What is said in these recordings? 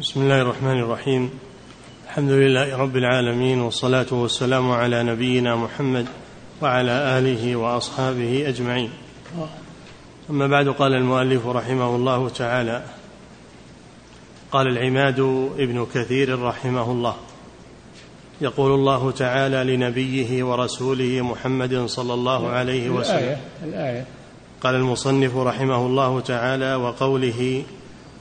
بسم الله الرحمن الرحيم. الحمد لله رب العالمين والصلاة والسلام على نبينا محمد وعلى آله وأصحابه أجمعين. أما بعد قال المؤلف رحمه الله تعالى قال العماد ابن كثير رحمه الله يقول الله تعالى لنبيه ورسوله محمد صلى الله عليه وسلم. الآية, الآية. قال المصنف رحمه الله تعالى وقوله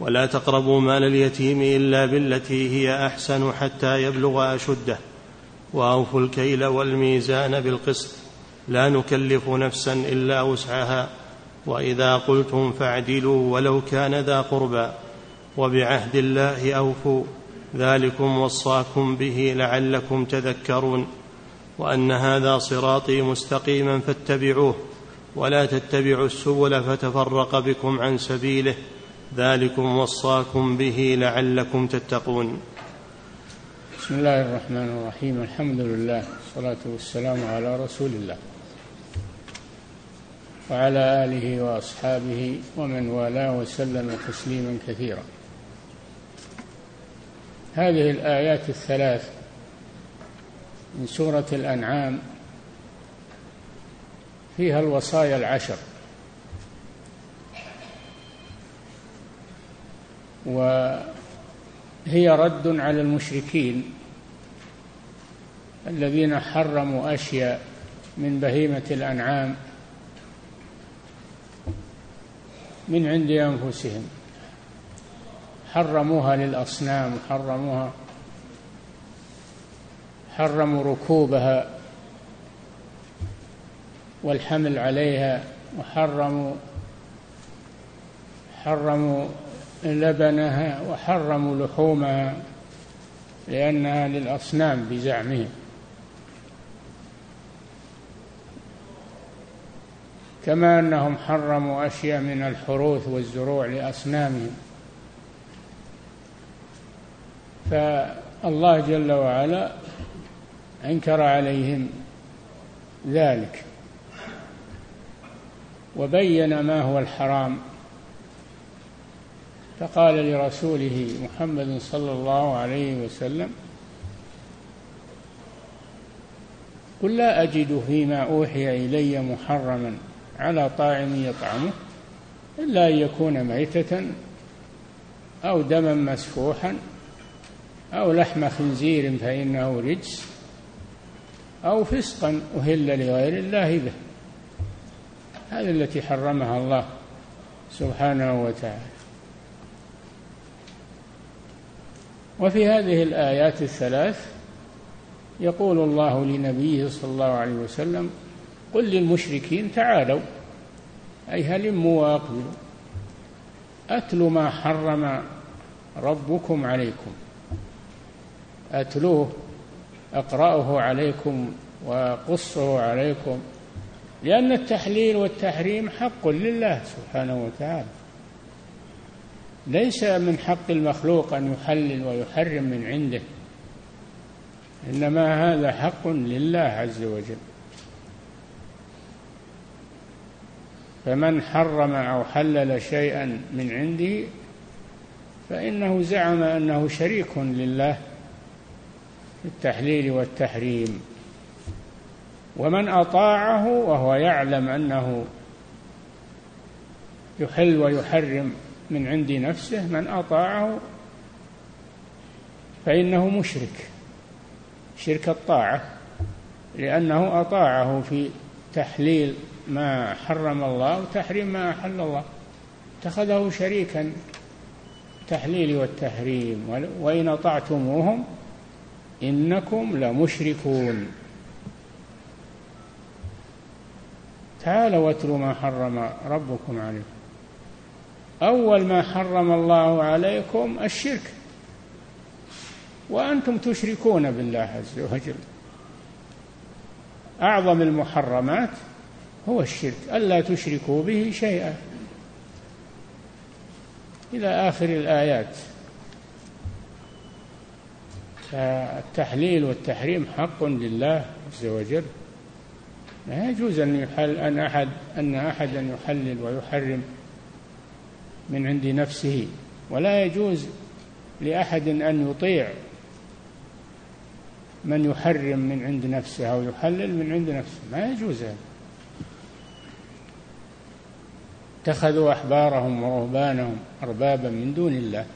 ولا تقربوا مال اليتيم إلا بالتي هي أحسن حتى يبلغ أشده. وأوفوا الكيل والميزان بالقسط. لا نكلف نفسا إلا وسعها. وإذا قلتم فاعدلوا ولو كان ذا قربى. وبعهد الله أوفوا. ذلكم وصاكم به لعلكم تذكرون. وأن هذا صراطي مستقيما فاتبعوه. ولا تتبعوا السبل فتفرق بكم عن سبيله. ذلكم وصاكم به لعلكم تتقون. بسم الله الرحمن الرحيم. الحمد لله والصلاة والسلام على رسول الله وعلى آله وأصحابه ومن والاه وسلم تسليما كثيرا. هذه الآيات الثلاث من سورة الأنعام فيها الوصايا العشر. وهي رد على المشركين الذين حرموا أشياء من بهيمة الأنعام من عند أنفسهم. حرموها للأصنام حرموها حرموا ركوبها والحمل عليها وحرموا حرموا لبنها وحرموا لحومها لأنها للأصنام بزعمهم. كما أنهم حرموا أشياء من الحروث والزروع لأصنامهم. فالله جل وعلا أنكر عليهم ذلك. وبين ما هو الحرام. فقال لرسوله محمد صلى الله عليه وسلم قل لا أجد فيما أوحي إلي محرما على طاعم يطعمه إلا أن يكون ميتة أو دما مسفوحا أو لحم خنزير فإنه رجس أو فسقا أهل لغير الله به. هذه التي حرمها الله سبحانه وتعالى. وفي هذه الآيات الثلاث يقول الله لنبيه صلى الله عليه وسلم قل للمشركين تعالوا أي هلموا وأقبلوا أتلوا ما حرم ربكم عليكم. أتلوه أقرأه عليكم وقصه عليكم لأن التحليل والتحريم حق لله سبحانه وتعالى. ليس من حق المخلوق أن يحلل ويحرم من عنده إنما هذا حق لله عز وجل. فمن حرم أو حلل شيئا من عنده فإنه زعم أنه شريك لله في التحليل والتحريم. ومن أطاعه وهو يعلم أنه يحل ويحرم من عند نفسه من أطاعه فإنه مشرك شرك الطاعة لأنه أطاعه في تحليل ما حرم الله وتحريم ما أحل الله. اتخذه شريكا التحليل والتحريم. وإن أطعتموهم إنكم لمشركون. تعالوا واتلوا ما حرم ربكم عليكم. أول ما حرم الله عليكم الشرك. وأنتم تشركون بالله عز وجل. أعظم المحرمات هو الشرك ألا تشركوا به شيئا. إلى آخر الآيات. فالتحليل والتحريم حق لله عز وجل. لا يجوز أن يحل أن أحد أن أحدا يحلل ويحرم. من عند نفسه ولا يجوز لأحد أن يطيع من يحرم من عند نفسه أو يحلل من عند نفسه. ما يجوز هذا. اتخذوا أحبارهم ورهبانهم أربابا من دون الله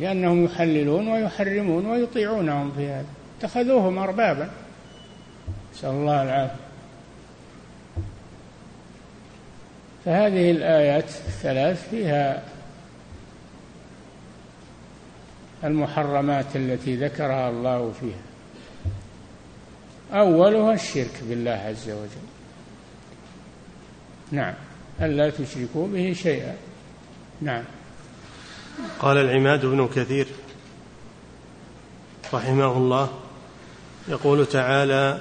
لأنهم يحللون ويحرمون ويطيعونهم في هذا. اتخذوهم أربابا. نسأل الله العافية. فهذه الآيات الثلاث فيها المحرمات التي ذكرها الله فيها. أولها الشرك بالله عز وجل. نعم. ألا تشركوا به شيئا. نعم. قال العماد بن كثير رحمه الله يقول تعالى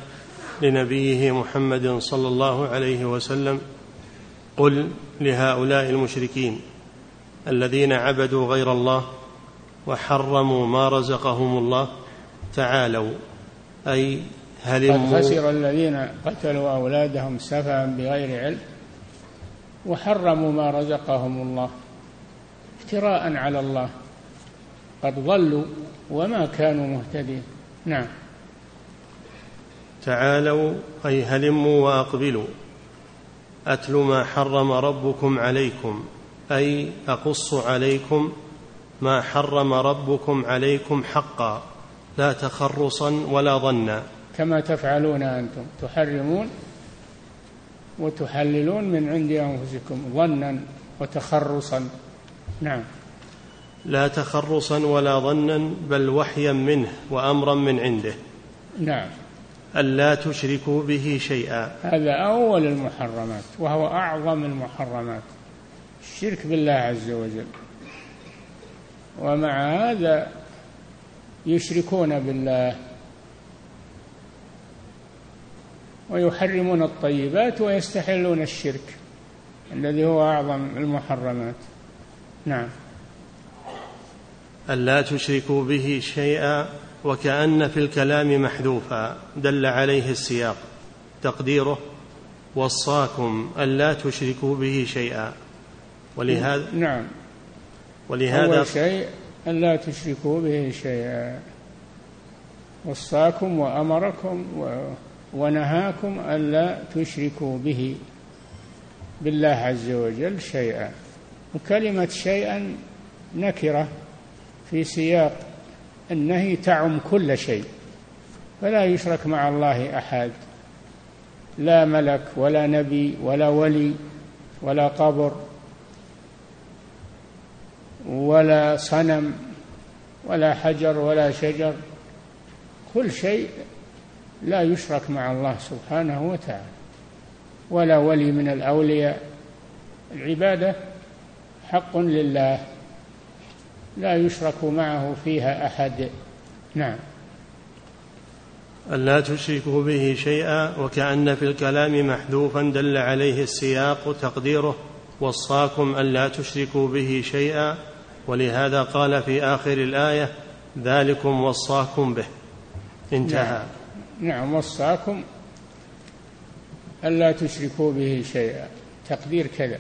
لنبيه محمد صلى الله عليه وسلم قل لهؤلاء المشركين الذين عبدوا غير الله وحرموا ما رزقهم الله تعالوا أي هل قد خسر الذين قتلوا أولادهم سفها بغير علم وحرموا ما رزقهم الله افتراء على الله قد ضلوا وما كانوا مهتدين. نعم. تعالوا أي هلموا وأقبلوا. أتل ما حرم ربكم عليكم أي أقص عليكم ما حرم ربكم عليكم حقا لا تخرصا ولا ظنا. كما تفعلون أنتم تحرمون وتحللون من عند أنفسكم ظنا وتخرصا. نعم. لا تخرصا ولا ظنا بل وحيا منه وأمرا من عنده. نعم. ألا تشركوا به شيئا. هذا أول المحرمات وهو أعظم المحرمات الشرك بالله عز وجل. ومع هذا يشركون بالله ويحرمون الطيبات ويستحلون الشرك الذي هو أعظم المحرمات. نعم. ألا تشركوا به شيئا وكأن في الكلام محذوفا دل عليه السياق. تقديره وصاكم ألا تشركوا به شيئا. ولهذا نعم. ولهذا أول شيء ألا تشركوا به شيئا. وصاكم وأمركم ونهاكم ألا تشركوا به. بالله عز وجل شيئا. وكلمة شيئا نكرة. في سياق النهي تعم كل شيء فلا يشرك مع الله أحد. لا ملك ولا نبي ولا ولي ولا قبر ولا صنم ولا حجر ولا شجر كل شيء لا يشرك مع الله سبحانه وتعالى. ولا ولي من الأولياء. العبادة حق لله. لا يشرك معه فيها أحد. نعم. ألا تشركوا به شيئا وكأن في الكلام محذوفا دل عليه السياق تقديره. وصاكم ألا تشركوا به شيئا ولهذا قال في آخر الآية ذلكم وصاكم به. انتهى. نعم. نعم وصاكم ألا تشركوا به شيئا. تقدير كذا.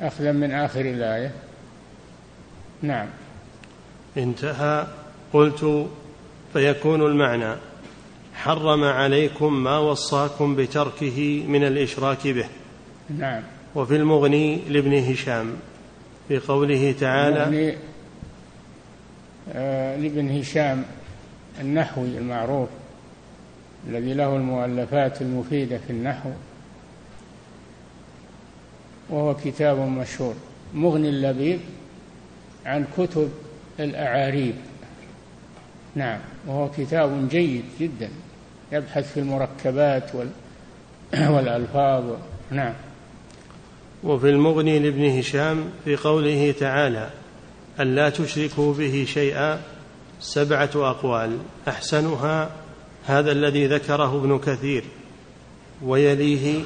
أخذا من آخر الآية. نعم. انتهى. قلت فيكون المعنى حرم عليكم ما وصاكم بتركه من الإشراك به. نعم. وفي المغني لابن هشام في قوله تعالى آه لابن هشام النحوي المعروف الذي له المؤلفات المفيدة في النحو وهو كتاب مشهور. مغني اللبيب عن كتب الأعاريب. نعم وهو كتاب جيد جدا يبحث في المركبات وال والألفاظ. نعم. وفي المغني لابن هشام في قوله تعالى ألا تشركوا به شيئا سبعة أقوال. أحسنها هذا الذي ذكره ابن كثير ويليه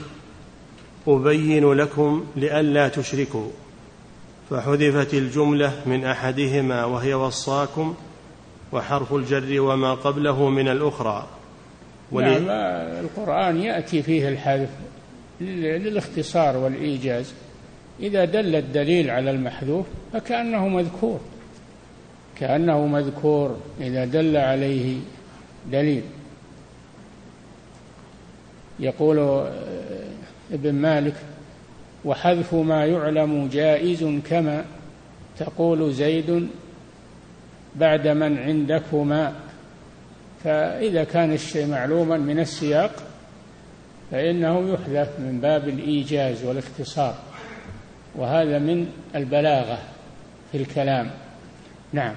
أبين لكم لئلا تشركوا. فحذفت الجملة من أحدهما وهي وصاكم وحرف الجر وما قبله من الأخرى. ولي... نعم القرآن يأتي فيه الحذف للاختصار والإيجاز. إذا دل الدليل على المحذوف فكأنه مذكور. كأنه مذكور إذا دل عليه دليل. يقول آه، ابن مالك وحذف ما يعلم جائز كما تقول زيد بعد من عندكما. فإذا كان الشيء معلوما من السياق فإنه يحذف من باب الإيجاز والاختصار وهذا من البلاغة في الكلام. نعم.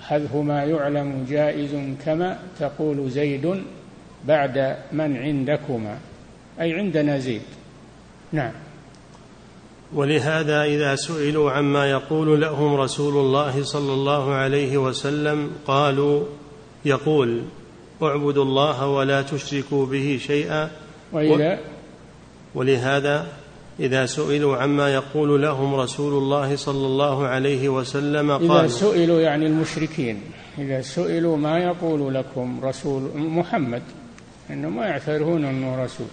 حذف ما يعلم جائز كما تقول زيد بعد من عندكما أي عندنا زيد. نعم. ولهذا إذا سئلوا عما يقول لهم رسول الله صلى الله عليه وسلم قالوا يقول اعبدوا الله ولا تشركوا به شيئا. وإذا؟ ولهذا إذا سئلوا عما يقول لهم رسول الله صلى الله عليه وسلم قالوا إذا سئلوا يعني المشركين إذا سئلوا ما يقول لكم رسول محمد إنه ما يعترفون أنه رسول.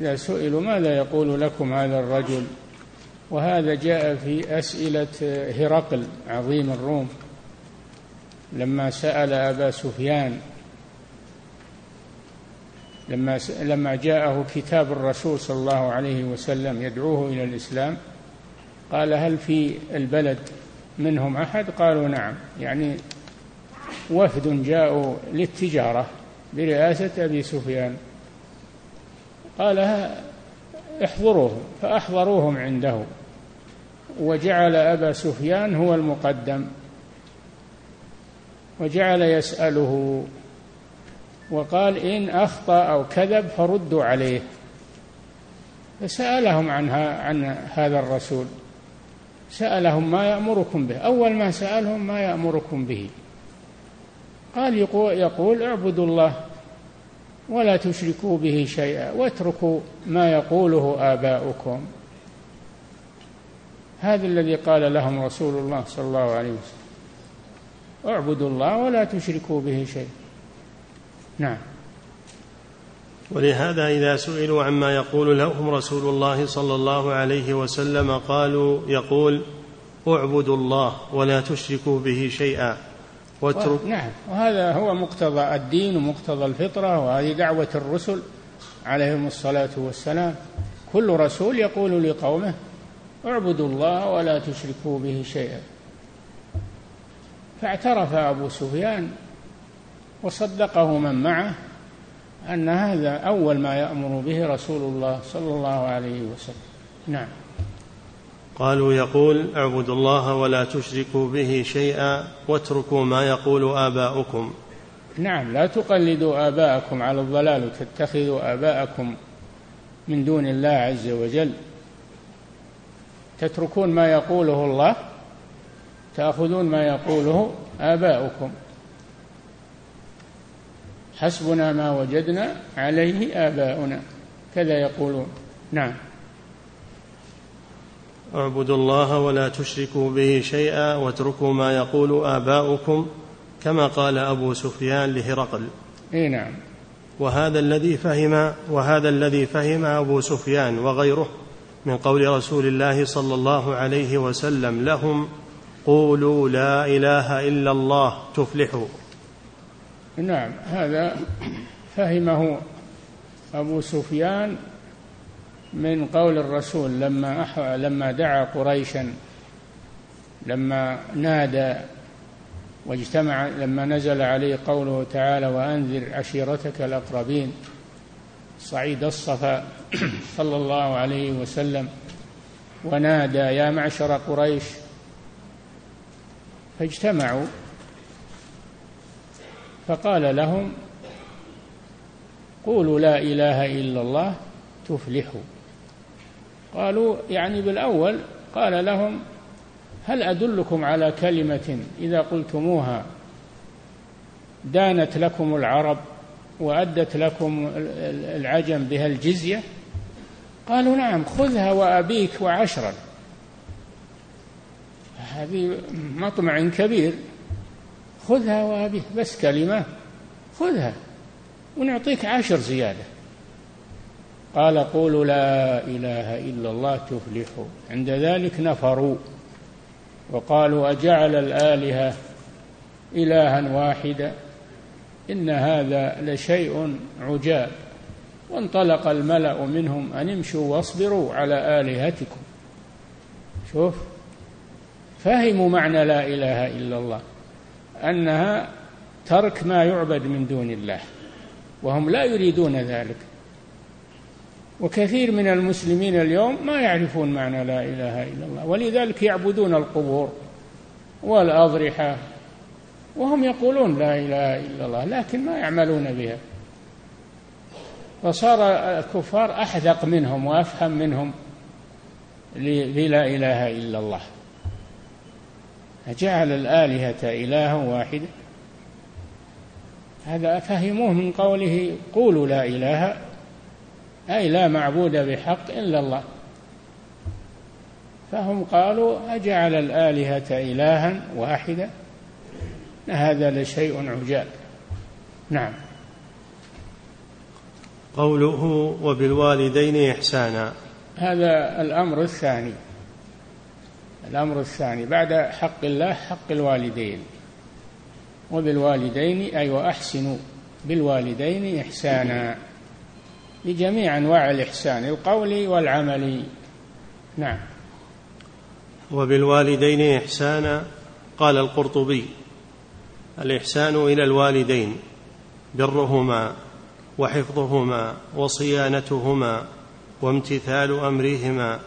إذا سئلوا ماذا يقول لكم هذا الرجل؟ وهذا جاء في أسئلة هرقل عظيم الروم لما سأل أبا سفيان لما لما جاءه كتاب الرسول صلى الله عليه وسلم يدعوه إلى الإسلام قال هل في البلد منهم أحد؟ قالوا نعم. يعني وفد جاءوا للتجارة برئاسة أبي سفيان. قال احضروهم فأحضروهم عنده. وجعل أبا سفيان هو المقدم. وجعل يسأله. وقال إن أخطأ أو كذب فردوا عليه. فسألهم عن عن هذا الرسول. سألهم ما يأمركم به. أول ما سألهم ما يأمركم به. قال يقول اعبدوا الله. ولا تشركوا به شيئا واتركوا ما يقوله آباؤكم. هذا الذي قال لهم رسول الله صلى الله عليه وسلم. اعبدوا الله ولا تشركوا به شيئا. نعم. ولهذا إذا سئلوا عما يقول لهم رسول الله صلى الله عليه وسلم قالوا يقول اعبدوا الله ولا تشركوا به شيئا. واترك. نعم. وهذا هو مقتضى الدين ومقتضى الفطرة وهذه دعوة الرسل عليهم الصلاة والسلام. كل رسول يقول لقومه اعبدوا الله ولا تشركوا به شيئا. فاعترف أبو سفيان وصدقه من معه أن هذا أول ما يأمر به رسول الله صلى الله عليه وسلم. نعم. قالوا يقول اعبدوا الله ولا تشركوا به شيئا واتركوا ما يقول آباؤكم. نعم لا تقلدوا آباءكم على الضلال وتتخذوا آباءكم من دون الله عز وجل. تتركون ما يقوله الله تأخذون ما يقوله آباؤكم. حسبنا ما وجدنا عليه آباؤنا كذا يقولون. نعم. اعبدوا الله ولا تشركوا به شيئا واتركوا ما يقول آباؤكم كما قال أبو سفيان لهرقل. إي نعم. وهذا الذي فهم وهذا الذي فهم أبو سفيان وغيره من قول رسول الله صلى الله عليه وسلم لهم قولوا لا إله إلا الله تفلحوا. نعم هذا فهمه أبو سفيان من قول الرسول لما لما دعا قريشا لما نادى واجتمع لما نزل عليه قوله تعالى وأنذر عشيرتك الأقربين صعيد الصفا صلى الله عليه وسلم ونادى يا معشر قريش فاجتمعوا فقال لهم قولوا لا إله إلا الله تفلحوا. قالوا يعني بالأول قال لهم هل أدلكم على كلمة إذا قلتموها دانت لكم العرب وأدت لكم العجم بها الجزية؟ قالوا نعم خذها وأبيك وعشرا. هذه مطمع كبير. خذها وأبيك بس كلمة خذها ونعطيك عشر زيادة. قال قولوا لا إله إلا الله تفلحوا. عند ذلك نفروا وقالوا أجعل الآلهة إلها واحدا إن هذا لشيء عجاب. وانطلق الملأ منهم أن امشوا واصبروا على آلهتكم. شوف فهموا معنى لا إله إلا الله أنها ترك ما يعبد من دون الله وهم لا يريدون ذلك. وكثير من المسلمين اليوم ما يعرفون معنى لا إله إلا الله ولذلك يعبدون القبور والأضرحة وهم يقولون لا إله إلا الله لكن ما يعملون بها. فصار الكفار أحذق منهم وأفهم منهم بلا إله إلا الله. جعل الآلهة إلها واحدا. هذا فهموه من قوله قولوا لا إله أي لا معبود بحق إلا الله. فهم قالوا أجعل الآلهة إلها واحدا؟ هذا لشيء عجاب. نعم. قوله وبالوالدين إحسانا. هذا الأمر الثاني. الأمر الثاني بعد حق الله حق الوالدين. وبالوالدين أي وأحسنوا بالوالدين إحسانا. بجميع أنواع الإحسان القولي والعملي نعم. وبالوالدين إحسانا قال القرطبي الإحسان إلى الوالدين برهما وحفظهما وصيانتهما وامتثال أمرهما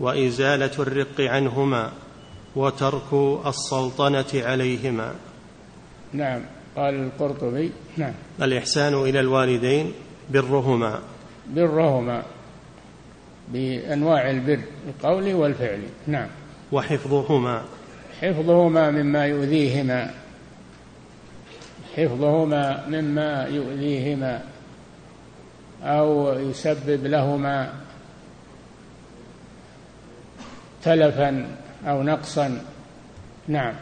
وإزالة الرق عنهما وترك السلطنة عليهما. نعم. قال القرطبي نعم. الإحسان إلى الوالدين برهما. برهما بأنواع البر القولي والفعلي نعم. وحفظهما. حفظهما مما يؤذيهما. حفظهما مما يؤذيهما. أو يسبب لهما تلفا أو نقصا. نعم.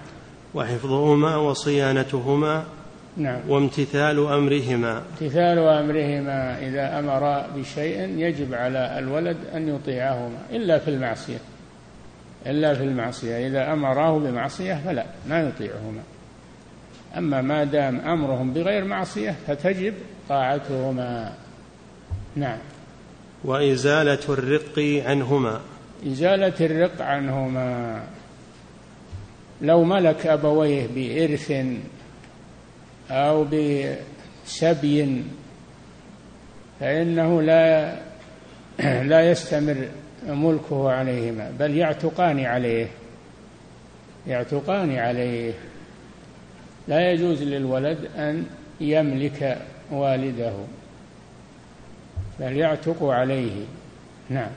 وحفظهما وصيانتهما. نعم. وامتثال أمرهما. امتثال أمرهما إذا أمر بشيء يجب على الولد أن يطيعهما إلا في المعصية. إلا في المعصية. إذا أمراه بمعصية فلا ما يطيعهما. أما ما دام أمرهم بغير معصية فتجب طاعتهما. نعم. وإزالة الرق عنهما. إزالة الرق عنهما. لو ملك أبويه بإرث أو بسبي فإنه لا لا يستمر ملكه عليهما بل يعتقان عليه يعتقان عليه. لا يجوز للولد أن يملك والده بل يعتق عليه. نعم.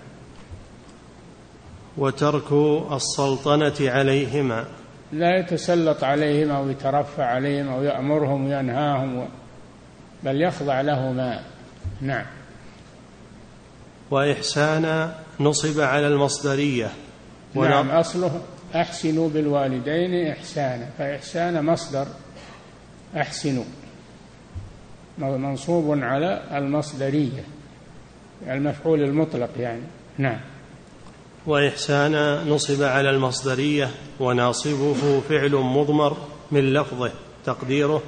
وترك السلطنة عليهما. لا يتسلط عليهم أو يترفع عليهم أو يأمرهم وينهاهم بل يخضع لهما نعم. وإحسانا نصب على المصدرية. نعم أصله أحسنوا بالوالدين إحسانا فإحسان مصدر أحسنوا. منصوب على المصدرية المفعول المطلق يعني. نعم. وإحسانا نصب على المصدرية وناصبه فعل مضمر من لفظه تقديره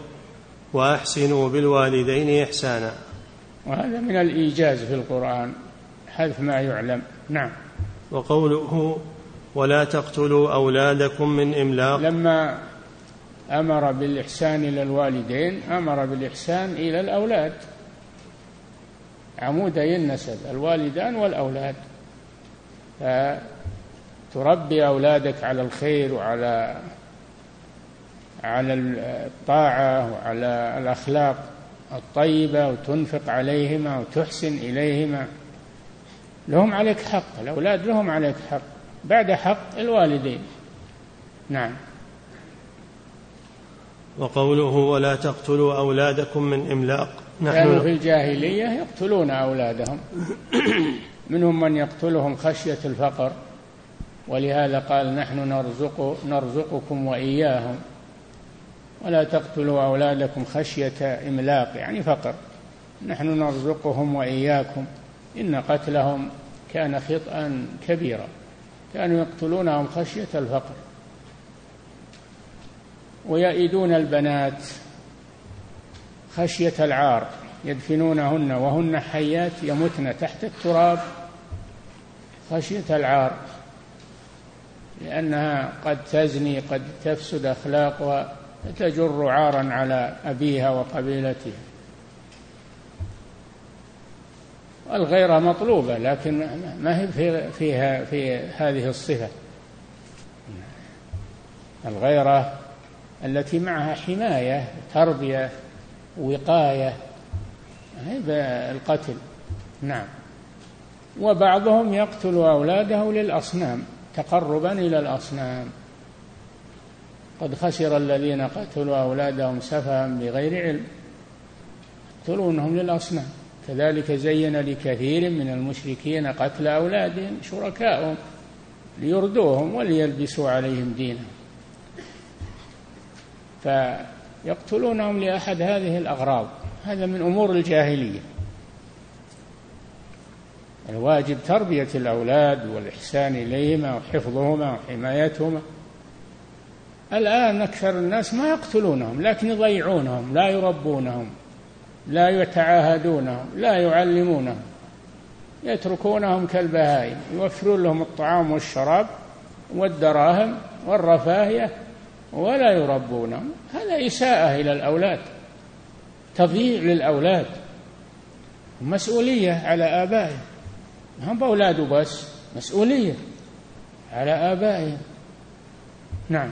وأحسنوا بالوالدين إحسانا. وهذا من الإيجاز في القرآن حذف ما يعلم. نعم. وقوله ولا تقتلوا أولادكم من إملاق. لما أمر بالإحسان إلى الوالدين أمر بالإحسان إلى الأولاد. عمودي النسب الوالدان والأولاد. فتربي أولادك على الخير وعلى على الطاعة وعلى الأخلاق الطيبة وتنفق عليهما وتحسن إليهما. لهم عليك حق الأولاد لهم عليك حق. بعد حق الوالدين. نعم. وقوله ولا تقتلوا أولادكم من إملاق. كانوا في الجاهلية يقتلون أولادهم. منهم من يقتلهم خشية الفقر ولهذا قال نحن نرزق نرزقكم وإياهم ولا تقتلوا أولادكم خشية إملاق. يعني فقر. نحن نرزقهم وإياكم إن قتلهم كان خطأ كبيرا كانوا يقتلونهم خشية الفقر. ويئدون البنات خشية العار يدفنونهن وهن حيات يمتن تحت التراب خشية العار لأنها قد تزني قد تفسد أخلاقها فتجر عارا على أبيها وقبيلتها. الغيرة مطلوبة لكن ما هي في فيها في هذه الصفة. الغيرة التي معها حماية تربية وقاية القتل. نعم. وبعضهم يقتل أولاده للأصنام تقربا إلى الأصنام. قد خسر الذين قتلوا أولادهم سفها بغير علم يقتلونهم للأصنام. كذلك زين لكثير من المشركين قتل أولادهم شركائهم ليردوهم وليلبسوا عليهم دينهم. فيقتلونهم لأحد هذه الأغراض. هذا من أمور الجاهلية. الواجب تربية الأولاد والإحسان إليهما وحفظهما وحمايتهما. الآن أكثر الناس ما يقتلونهم لكن يضيعونهم لا يربونهم لا يتعاهدونهم لا يعلمونهم. يتركونهم كالبهائم يوفرون لهم الطعام والشراب والدراهم والرفاهية ولا يربونهم. هذا إساءة إلى الأولاد تضييع للأولاد مسؤولية على آبائهم. هم بأولاده بس مسؤولية على آبائهم. نعم.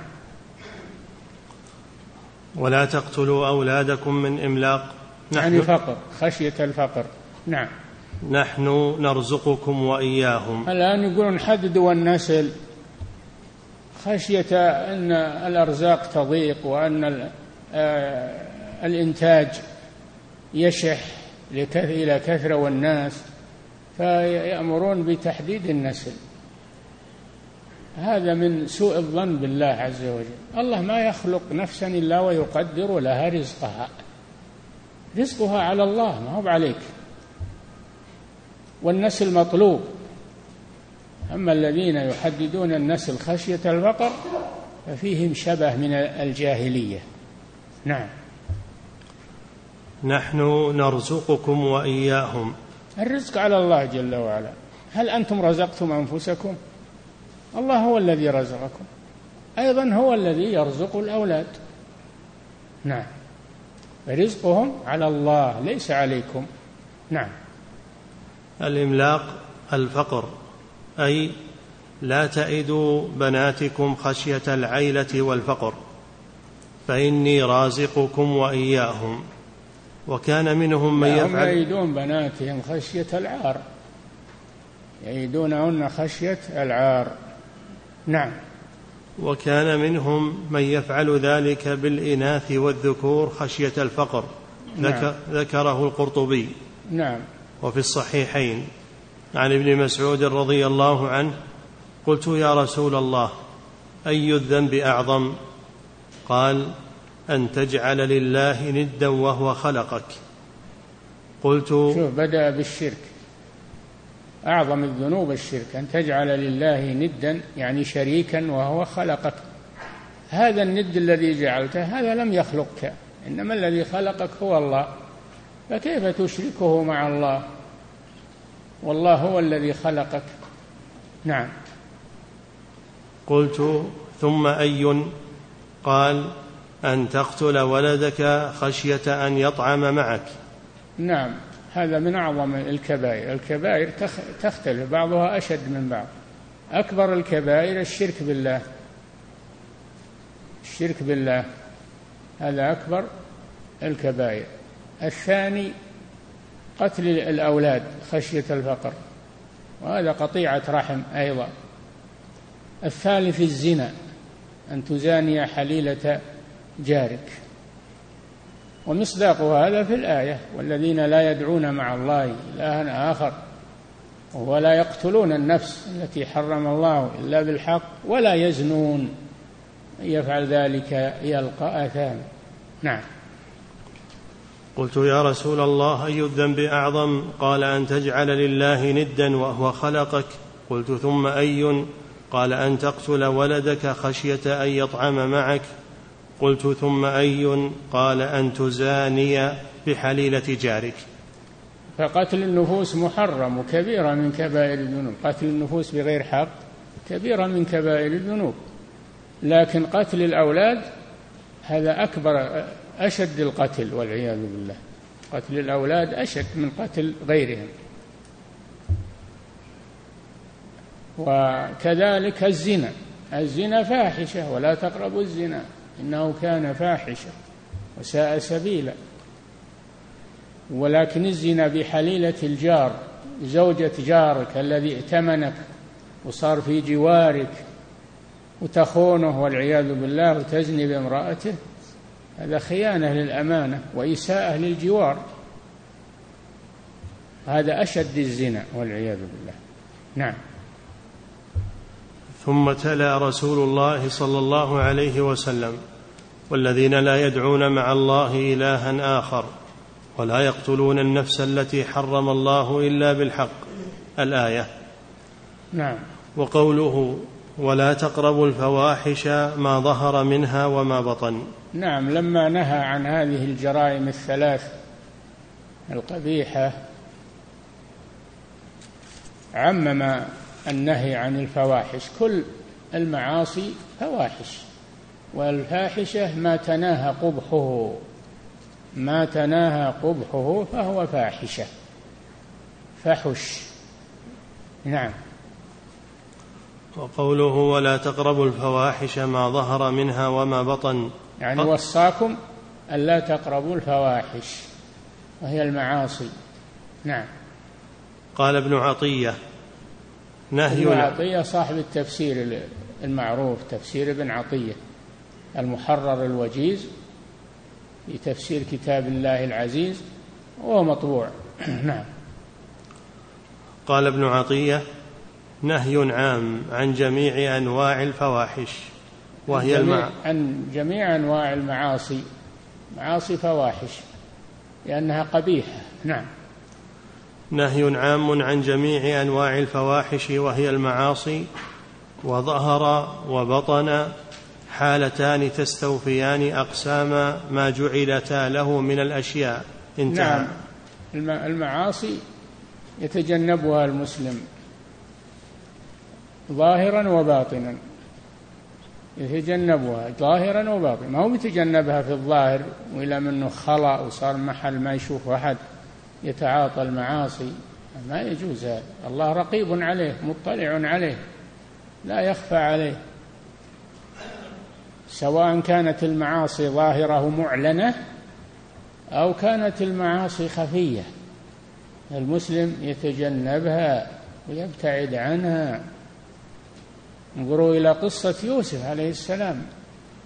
ولا تقتلوا أولادكم من إملاق. نحن يعني فقر خشية الفقر. نعم. نحن نرزقكم وإياهم. الآن يقولون حددوا النسل خشية أن الأرزاق تضيق وأن آه، الإنتاج يشح إلى كثرة والناس. فيأمرون بتحديد النسل. هذا من سوء الظن بالله عز وجل. الله ما يخلق نفسا إلا ويقدر لها رزقها. رزقها على الله ما هو عليك والنسل مطلوب. أما الذين يحددون النسل خشية الفقر ففيهم شبه من الجاهلية. نعم. نحن نرزقكم وإياهم. الرزق على الله جل وعلا. هل أنتم رزقتم أنفسكم؟ الله هو الذي رزقكم. أيضا هو الذي يرزق الأولاد. نعم. رزقهم على الله ليس عليكم. نعم. الإملاق الفقر أي لا تئدوا بناتكم خشية العيلة والفقر فإني رازقكم وإياهم. وكان منهم من يفعل يعيدون بناتهم خشية العار. يعيدونهن خشية العار. نعم. وكان منهم من يفعل ذلك بالإناث والذكور خشية الفقر. نعم. ذكره القرطبي. نعم. وفي الصحيحين. عن ابن مسعود رضي الله عنه قلت يا رسول الله أي الذنب أعظم؟ قال أن تجعل لله ندا وهو خلقك. قلت شوف بدأ بالشرك. أعظم الذنوب الشرك أن تجعل لله ندا يعني شريكا وهو خلقك. هذا الند الذي جعلته هذا لم يخلقك. إنما الذي خلقك هو الله. فكيف تشركه مع الله؟ والله هو الذي خلقك. نعم. قلت ثم أي قال أن تقتل ولدك خشية أن يطعم معك. نعم هذا من أعظم الكبائر. الكبائر تختلف بعضها أشد من بعض. أكبر الكبائر الشرك بالله. الشرك بالله. هذا أكبر الكبائر. الثاني قتل الأولاد خشية الفقر. وهذا قطيعة رحم أيضا. الثالث الزنا أن تزاني حليلة جارك. ومصداق هذا في الآية والذين لا يدعون مع الله إلها آخر ولا يقتلون النفس التي حرم الله إلا بالحق ولا يزنون. يفعل ذلك يلقى آثاما نعم. قلت يا رسول الله أي الذنب أعظم؟ قال أن تجعل لله ندا وهو خلقك. قلت ثم أي؟ قال أن تقتل ولدك خشية أن يطعم معك. قلت ثم أي قال أن تزاني بحليلة جارك. فقتل النفوس محرم وكبيرة من كبائر الذنوب. قتل النفوس بغير حق كبيرة من كبائر الذنوب. لكن قتل الأولاد هذا أكبر أشد القتل والعياذ بالله. قتل الأولاد أشد من قتل غيرهم. وكذلك الزنا. الزنا فاحشة ولا تقربوا الزنا. إنه كان فاحشة وساء سبيلا. ولكن الزنا بحليلة الجار زوجة جارك الذي ائتمنك وصار في جوارك وتخونه والعياذ بالله وتزني بامرأته هذا خيانة للأمانة وإساءة للجوار. هذا أشد الزنا والعياذ بالله. نعم. ثم تلا رسول الله صلى الله عليه وسلم والذين لا يدعون مع الله إلها آخر ولا يقتلون النفس التي حرم الله إلا بالحق الآية. نعم. وقوله ولا تقربوا الفواحش ما ظهر منها وما بطن نعم لما نهى عن هذه الجرائم الثلاث القبيحة عمم النهي عن الفواحش. كل المعاصي فواحش والفاحشة ما تناهى قبحه ما تناهى قبحه فهو فاحشة. فحش. نعم. وقوله ولا تقربوا الفواحش ما ظهر منها وما بطن. يعني وصاكم ألا تقربوا الفواحش وهي المعاصي. نعم. قال ابن عطية نهي ابن عطية صاحب التفسير المعروف تفسير ابن عطية المحرر الوجيز في تفسير كتاب الله العزيز وهو مطبوع. نعم. قال ابن عطية نهي عام عن جميع أنواع الفواحش وهي المع... عن جميع أنواع المعاصي. معاصي فواحش لأنها قبيحة. نعم. نهي عام عن جميع أنواع الفواحش وهي المعاصي وظهر وبطن حالتان تستوفيان أقسام ما جعلتا له من الأشياء. انتهى. نعم. المعاصي يتجنبها المسلم. ظاهرا وباطنا يتجنبها ظاهرا وباطنا. ما هو يتجنبها في الظاهر وإلى منه خلا وصار محل ما يشوف أحد. يتعاطى المعاصي ما يجوز هذا. الله رقيب عليه مطلع عليه لا يخفى عليه. سواء كانت المعاصي ظاهرة معلنة أو كانت المعاصي خفية. المسلم يتجنبها ويبتعد عنها. انظروا إلى قصة يوسف عليه السلام.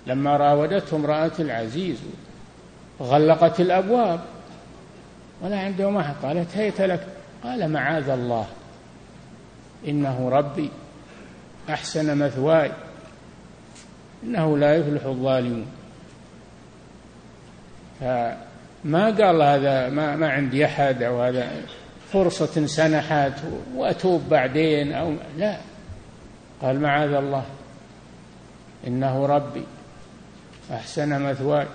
لما راودته امرأة العزيز غلقت الأبواب. ولا عنده أحد. قالت هيت لك؟ قال معاذ الله. إنه ربي أحسن مثواي إنه لا يفلح الظالمون. فما قال هذا ما, ما عندي أحد أو هذا فرصة سنحت وأتوب بعدين أو لا. قال معاذ الله. إنه ربي أحسن مثواي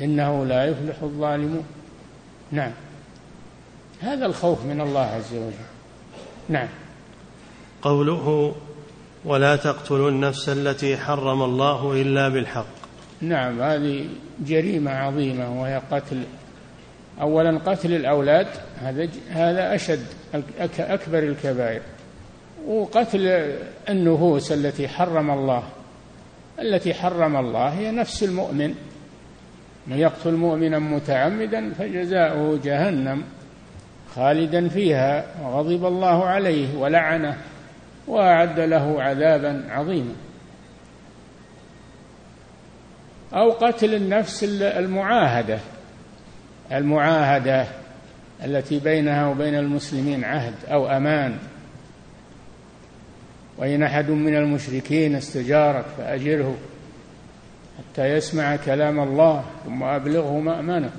إنه لا يفلح الظالمون. نعم. هذا الخوف من الله عز وجل. نعم. قوله ولا تقتلوا النفس التي حرم الله إلا بالحق. نعم هذه جريمة عظيمة وهي قتل. اولا قتل الأولاد هذا هذا أشد أكبر الكبائر. وقتل النفوس التي حرم الله. التي حرم الله هي نفس المؤمن. من يقتل مؤمنا متعمدا فجزاؤه جهنم خالدا فيها وغضب الله عليه ولعنه وأعد له عذابا عظيما. أو قتل النفس المعاهدة المعاهدة التي بينها وبين المسلمين عهد أو أمان. وإن أحد من المشركين استجارك فأجره. حتى يسمع كلام الله ثم أبلغه مأمنه.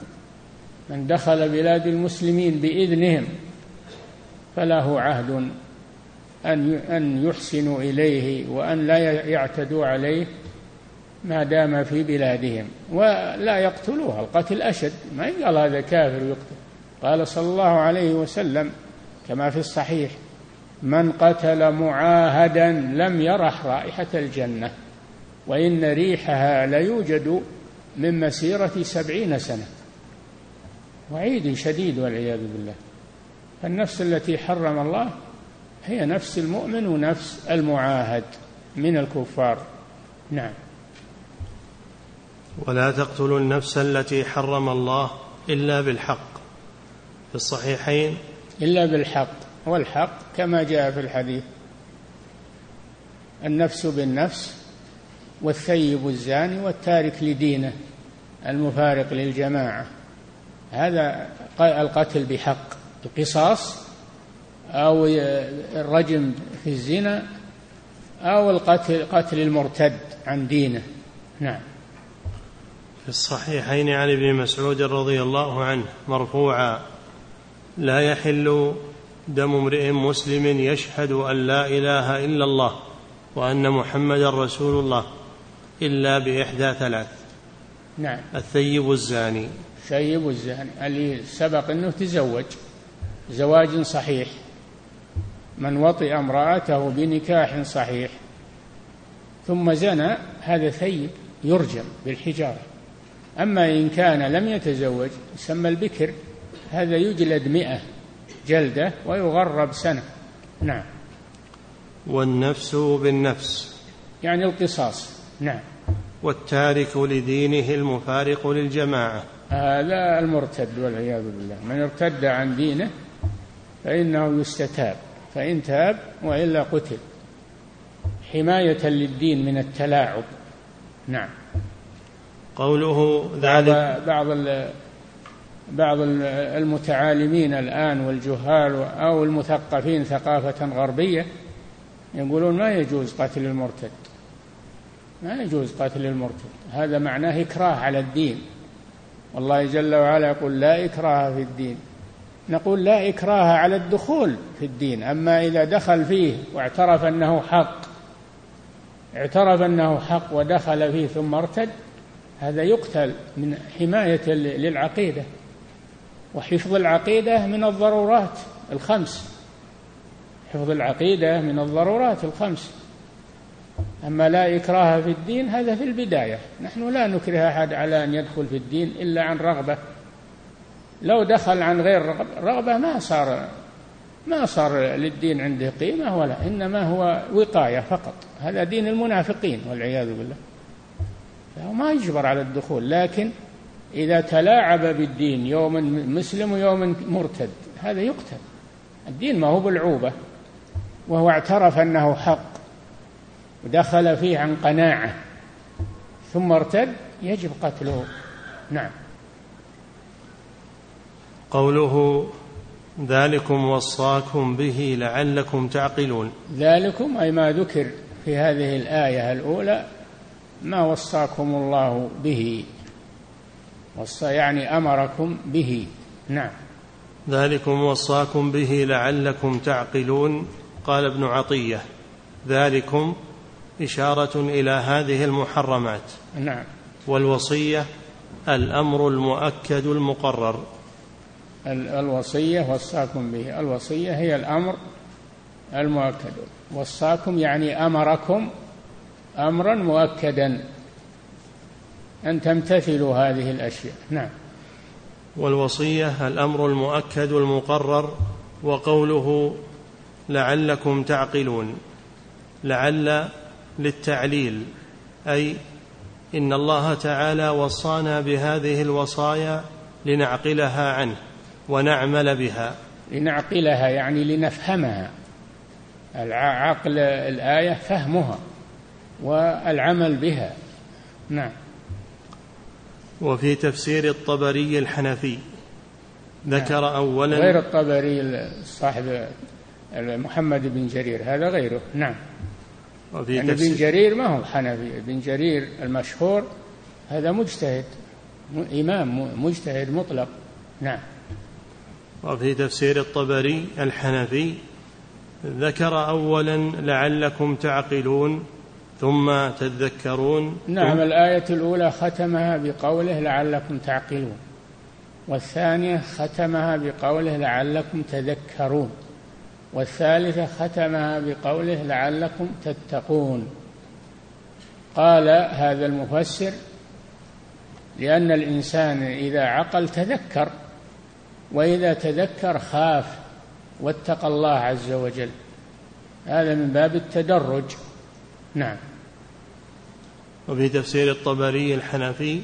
من دخل بلاد المسلمين بإذنهم فله عهد أن أن يحسنوا إليه وأن لا يعتدوا عليه ما دام في بلادهم ولا يقتلوها. القتل أشد. ما يقال هذا كافر يقتل. قال صلى الله عليه وسلم كما في الصحيح من قتل معاهدا لم يرح رائحة الجنة. وإن ريحها ليوجد من مسيرة سبعين سنة. وعيد شديد والعياذ بالله. فالنفس التي حرم الله هي نفس المؤمن ونفس المعاهد من الكفار. نعم. ولا تقتلوا النفس التي حرم الله إلا بالحق. في الصحيحين. إلا بالحق. والحق كما جاء في الحديث. النفس بالنفس والثيب الزاني والتارك لدينه المفارق للجماعة. هذا القتل بحق القصاص أو الرجم في الزنا أو القتل قتل المرتد عن دينه. نعم. في الصحيحين عن ابن مسعود رضي الله عنه مرفوعا لا يحل دم امرئ مسلم يشهد أن لا إله إلا الله وأن محمدا رسول الله. إلا بإحدى ثلاث. نعم. الثيب الزاني. الثيب الزاني اللي سبق إنه تزوج. زواج صحيح. من وطئ امرأته بنكاح صحيح. ثم زنى هذا ثيب يرجم بالحجارة. أما إن كان لم يتزوج يسمى البكر. هذا يجلد مئة جلدة ويغرب سنة. نعم. والنفس بالنفس. يعني القصاص. نعم. والتارك لدينه المفارق للجماعة. هذا المرتد والعياذ بالله. من ارتد عن دينه فإنه يستتاب. فإن تاب وإلا قتل. حماية للدين من التلاعب. نعم. قوله ذلك بعض بعض المتعالمين الآن والجهال أو المثقفين ثقافة غربية يقولون ما يجوز قتل المرتد. ما يجوز قتل المرتد. هذا معناه إكراه على الدين. والله جل وعلا يقول لا إكراه في الدين. نقول لا إكراه على الدخول في الدين. أما إذا دخل فيه واعترف أنه حق اعترف أنه حق ودخل فيه ثم ارتد هذا يقتل من حماية للعقيدة. وحفظ العقيدة من الضرورات الخمس. حفظ العقيدة من الضرورات الخمس. أما لا إكراه في الدين هذا في البداية. نحن لا نكره أحد على أن يدخل في الدين إلا عن رغبة. لو دخل عن غير رغبة ما صار ما صار للدين عنده قيمة ولا إنما هو وقاية فقط. هذا دين المنافقين والعياذ بالله. فهو ما يجبر على الدخول. لكن إذا تلاعب بالدين يوم مسلم ويوم مرتد هذا يقتل. الدين ما هو بالعوبة. وهو اعترف أنه حق. ودخل فيه عن قناعة. ثم ارتد يجب قتله. نعم. قوله ذلكم وصاكم به لعلكم تعقلون. ذلكم أي ما ذكر في هذه الآية الأولى ما وصاكم الله به. وصى يعني أمركم به. نعم. ذلكم وصاكم به لعلكم تعقلون. قال ابن عطية ذلكم إشارة إلى هذه المحرمات. نعم. والوصية الأمر المؤكد المقرر. الوصية وصاكم به. الوصية هي الأمر المؤكد. وصاكم يعني أمركم أمرا مؤكدا. أن تمتثلوا هذه الأشياء. نعم. والوصية الأمر المؤكد المقرر. وقوله لعلكم تعقلون. لعل للتعليل أي إن الله تعالى وصانا بهذه الوصايا لنعقلها عنه ونعمل بها. لنعقلها يعني لنفهمها. عقل الآية فهمها والعمل بها. نعم. وفي تفسير الطبري الحنفي ذكر أولا غير الطبري صاحب محمد بن جرير هذا غيره. نعم. وفي يعني ابن جرير ما هو حنفي. ابن جرير المشهور هذا مجتهد إمام مجتهد مطلق. نعم. وفي تفسير الطبري الحنفي ذكر أولا لعلكم تعقلون ثم تذكرون. نعم الآية الأولى ختمها بقوله لعلكم تعقلون والثانية ختمها بقوله لعلكم تذكرون. والثالثة ختمها بقوله لعلكم تتقون. قال هذا المفسر لأن الإنسان إذا عقل تذكر وإذا تذكر خاف واتقى الله عز وجل. هذا من باب التدرج. نعم. وفي تفسير الطبري الحنفي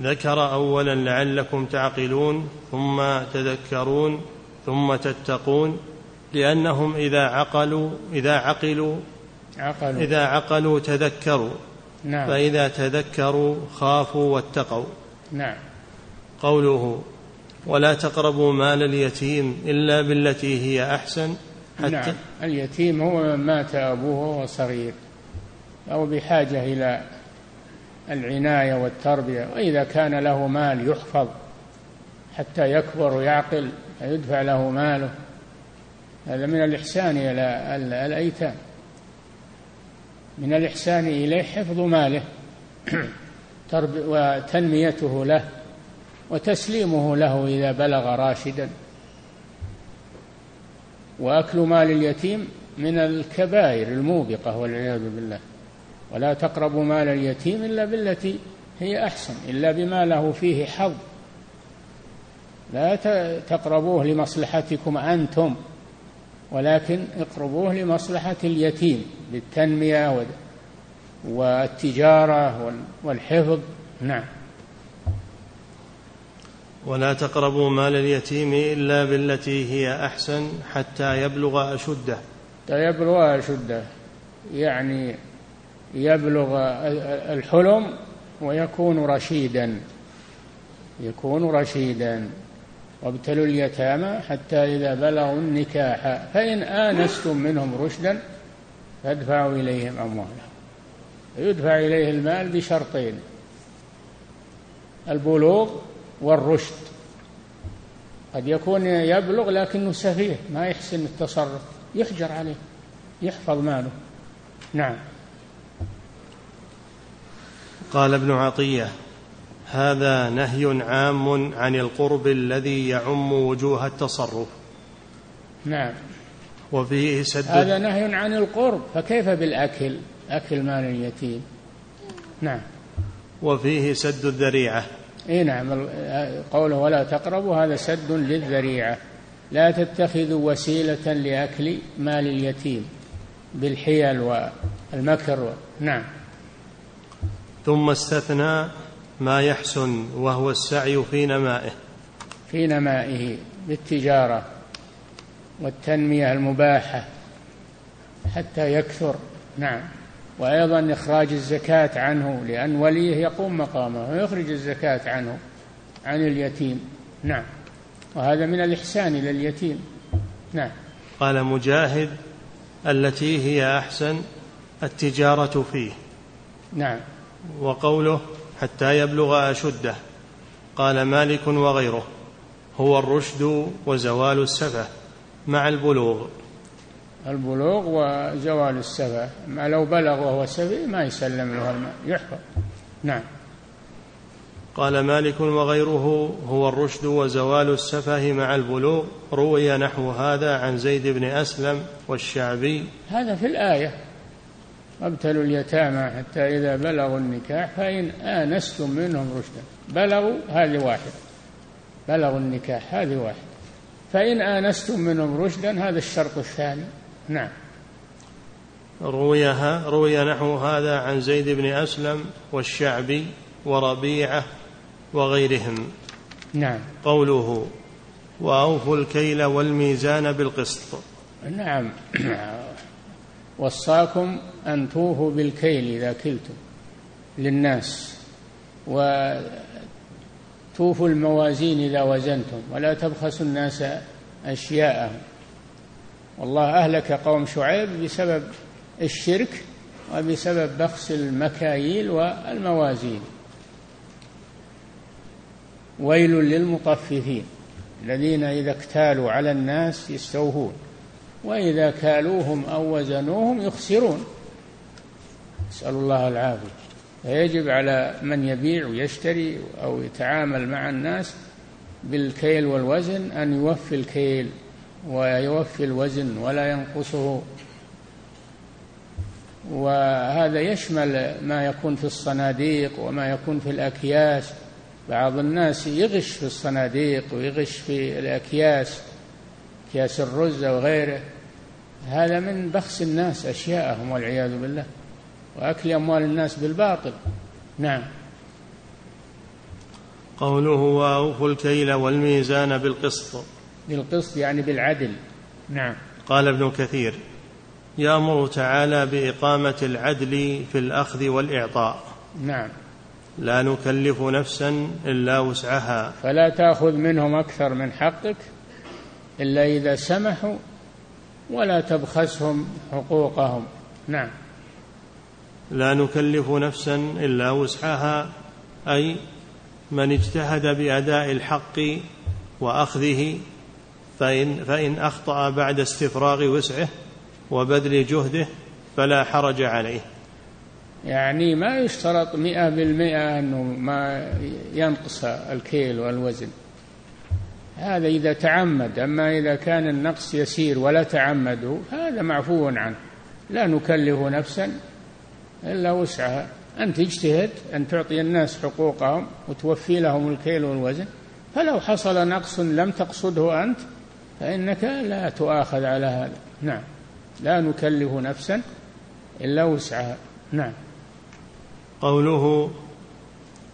ذكر اولا لعلكم تعقلون ثم تذكرون ثم تتقون. لأنهم إذا عقلوا إذا عقلوا عقلوا. إذا عقلوا تذكروا. نعم. فإذا تذكروا خافوا واتقوا. نعم. قوله ولا تقربوا مال اليتيم إلا بالتي هي أحسن. حتى نعم. اليتيم هو من مات أبوه وهو صغير. أو بحاجة إلى العناية والتربية. وإذا كان له مال يحفظ. حتى يكبر ويعقل فيدفع له ماله. هذا من الإحسان إلى الأيتام. من الإحسان إليه حفظ ماله وتنميته له وتسليمه له إذا بلغ راشدا. وأكل مال اليتيم من الكبائر الموبقة والعياذ بالله. ولا تقربوا مال اليتيم إلا بالتي هي أحسن إلا بما له فيه حظ. لا تقربوه لمصلحتكم أنتم. ولكن اقربوه لمصلحة اليتيم بالتنمية والتجارة والحفظ. نعم. ولا تقربوا مال اليتيم إلا بالتي هي أحسن حتى يبلغ أشده. حتى يبلغ أشده. يعني يبلغ الحلم ويكون رشيدا. يكون رشيدا. وابتلوا اليتامى حتى إذا بلغوا النكاح. فإن آنستم منهم رشدا فادفعوا إليهم أموالهم. يدفع إليه المال بشرطين البلوغ والرشد. قد يكون يبلغ لكنه سفيه ما يحسن التصرف. يحجر عليه يحفظ ماله. نعم. قال ابن عطية هذا نهي عام عن القرب الذي يعم وجوه التصرف. نعم. وفيه سد هذا نهي عن القرب فكيف بالأكل؟ أكل مال اليتيم. نعم. وفيه سد الذريعة. إي نعم قوله ولا تقربوا هذا سد للذريعة. لا تتخذوا وسيلة لأكل مال اليتيم بالحيل والمكر نعم. ثم استثنى ما يحسن وهو السعي في نمائه. في نمائه بالتجارة والتنمية المباحة حتى يكثر. نعم. وأيضا إخراج الزكاة عنه لأن وليه يقوم مقامه ويخرج الزكاة عنه عن اليتيم. نعم. وهذا من الإحسان إلى اليتيم. نعم. قال مجاهد التي هي أحسن التجارة فيه. نعم. وقوله حتى يبلغ أشده. قال مالك وغيره هو الرشد وزوال السفة مع البلوغ. البلوغ وزوال السفة. ما لو بلغ وهو سفي ما يسلم له الماء. يحفظ نعم. قال مالك وغيره هو الرشد وزوال السفه مع البلوغ. روي نحو هذا عن زيد بن أسلم والشعبي. هذا في الآية. وابتلوا اليتامى حتى إذا بلغوا النكاح فإن آنستم منهم رشدا. بلغوا هذه واحد بلغوا النكاح هذه واحد فإن آنستم منهم رشدا هذا الشرط الثاني. نعم. رويها روي نحو هذا عن زيد بن أسلم والشعبي وربيعة وغيرهم. نعم. قوله وأوفوا الكيل والميزان بالقسط. نعم. وصاكم أن توفوا بالكيل إذا كلتم للناس توفوا الموازين إذا وزنتم ولا تبخسوا الناس أشياءهم. والله أهلك قوم شعيب بسبب الشرك وبسبب بخس المكاييل والموازين. ويل للمطففين الذين إذا اكتالوا على الناس يستوفون وإذا كالوهم أو وزنوهم يخسرون. نسأل الله العافية. فيجب على من يبيع ويشتري أو يتعامل مع الناس بالكيل والوزن أن يوفي الكيل ويوفي الوزن ولا ينقصه. وهذا يشمل ما يكون في الصناديق وما يكون في الأكياس. بعض الناس يغش في الصناديق ويغش في الأكياس أكياس الرز وغيره هذا من بخس الناس أشياءهم والعياذ بالله وأكل أموال الناس بالباطل. نعم. قوله وأوفوا الكيل والميزان بالقسط. بالقسط يعني بالعدل. نعم. قال ابن كثير يامر تعالى بإقامة العدل في الأخذ والإعطاء. نعم. لا نكلف نفسا إلا وسعها. فلا تأخذ منهم أكثر من حقك إلا إذا سمحوا ولا تبخسهم حقوقهم. نعم. لا نكلف نفسا إلا وسعها أي من اجتهد بأداء الحق وأخذه فإن فإن أخطأ بعد استفراغ وسعه وبذل جهده فلا حرج عليه. يعني ما يشترط مئة بالمئة أنه ما ينقص الكيل والوزن. هذا إذا تعمد أما إذا كان النقص يسير ولا تعمده هذا معفو عنه. لا نكلف نفسا إلا وسعها. أن تجتهد أن تعطي الناس حقوقهم وتوفي لهم الكيل والوزن فلو حصل نقص لم تقصده أنت فإنك لا تؤاخذ على هذا. نعم. لا نكلف نفسا إلا وسعها. نعم. قوله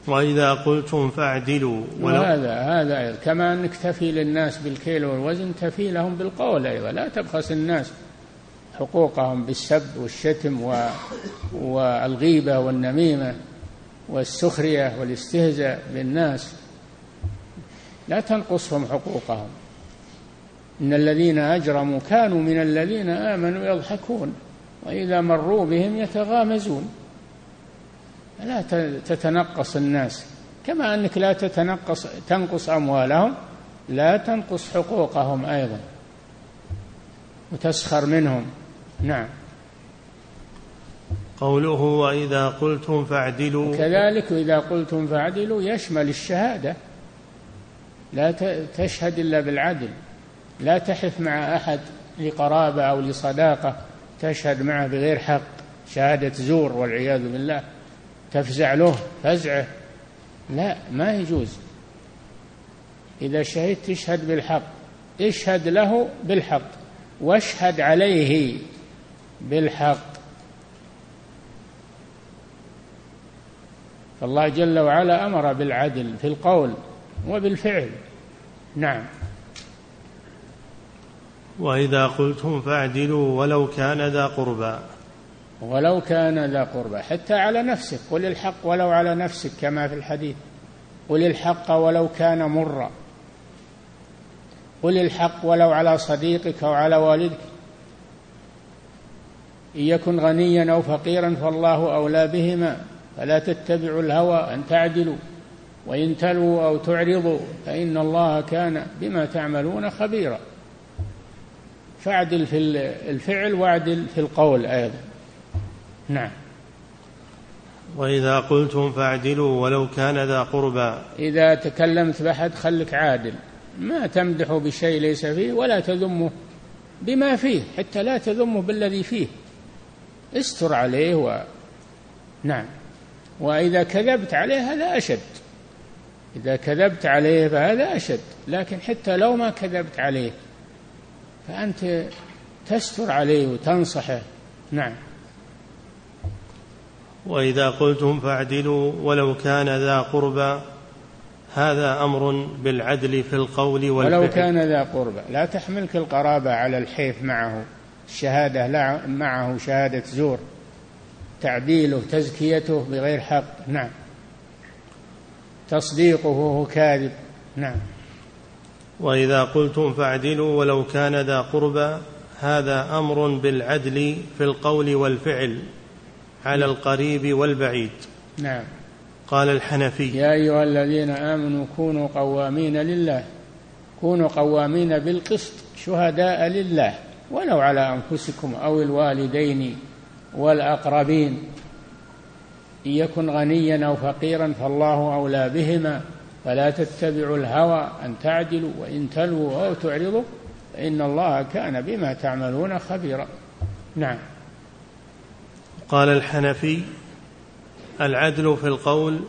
وإذا قلتم فاعدلوا ولو هذا هذا كما أنك تفي للناس بالكيل والوزن تفي لهم بالقول أيضا. لا تبخس الناس حقوقهم بالسب والشتم و... والغيبة والنميمة والسخرية والاستهزاء بالناس. لا تنقصهم حقوقهم. إن الذين أجرموا كانوا من الذين آمنوا يضحكون وإذا مروا بهم يتغامزون. لا تتنقص الناس. كما أنك لا تتنقص تنقص أموالهم لا تنقص حقوقهم أيضا. وتسخر منهم. نعم. قوله وإذا قلتم فاعدلوا. كذلك إذا قلتم فاعدلوا يشمل الشهادة. لا تشهد إلا بالعدل. لا تحف مع أحد لقرابة أو لصداقة. تشهد معه بغير حق. شهادة زور والعياذ بالله. تفزع له فزعه. لا ما يجوز. إذا شهدت تشهد بالحق اشهد له بالحق واشهد عليه بالحق. فالله جل وعلا أمر بالعدل في القول وبالفعل. نعم. وإذا قلتم فاعدلوا ولو كان ذا قربى. ولو كان ذا قربى. حتى على نفسك. قل الحق ولو على نفسك كما في الحديث. قل الحق ولو كان مرا. قل الحق ولو على صديقك أو على والدك. إن يكن غنيا أو فقيرا فالله أولى بهما. فلا تتبعوا الهوى أن تعدلوا. وإن تلووا أو تعرضوا فإن الله كان بما تعملون خبيرا. فاعدل في الفعل واعدل في القول أيضا. نعم. وإذا قلتم فاعدلوا ولو كان ذا قربى. إذا تكلمت بأحد خلك عادل. ما تمدحه بشيء ليس فيه ولا تذمه بما فيه حتى لا تذمه بالذي فيه. استر عليه و نعم. وإذا كذبت عليه هذا أشد. إذا كذبت عليه فهذا أشد. لكن حتى لو ما كذبت عليه فأنت تستر عليه وتنصحه. نعم. وإذا قلتم فاعدلوا ولو كان ذا قربى هذا أمر بالعدل في القول والفعل. ولو كان ذا قربى. لا تحملك القرابة على الحيف معه. الشهادة لا معه شهادة زور. تعديله تزكيته بغير حق. نعم. تصديقه كاذب. نعم. وإذا قلتم فاعدلوا ولو كان ذا قربى هذا أمر بالعدل في القول والفعل. على القريب والبعيد. نعم. قال الحنفي. يا أيها الذين آمنوا كونوا قوامين لله. كونوا قوامين بالقسط شهداء لله. ولو على أنفسكم أو الوالدين والأقربين. إن يكن غنيا أو فقيرا فالله أولى بهما. فلا تتبعوا الهوى أن تعدلوا وإن تلووا أو تعرضوا. فإن الله كان بما تعملون خبيرا. نعم. قال الحنفي العدل في القول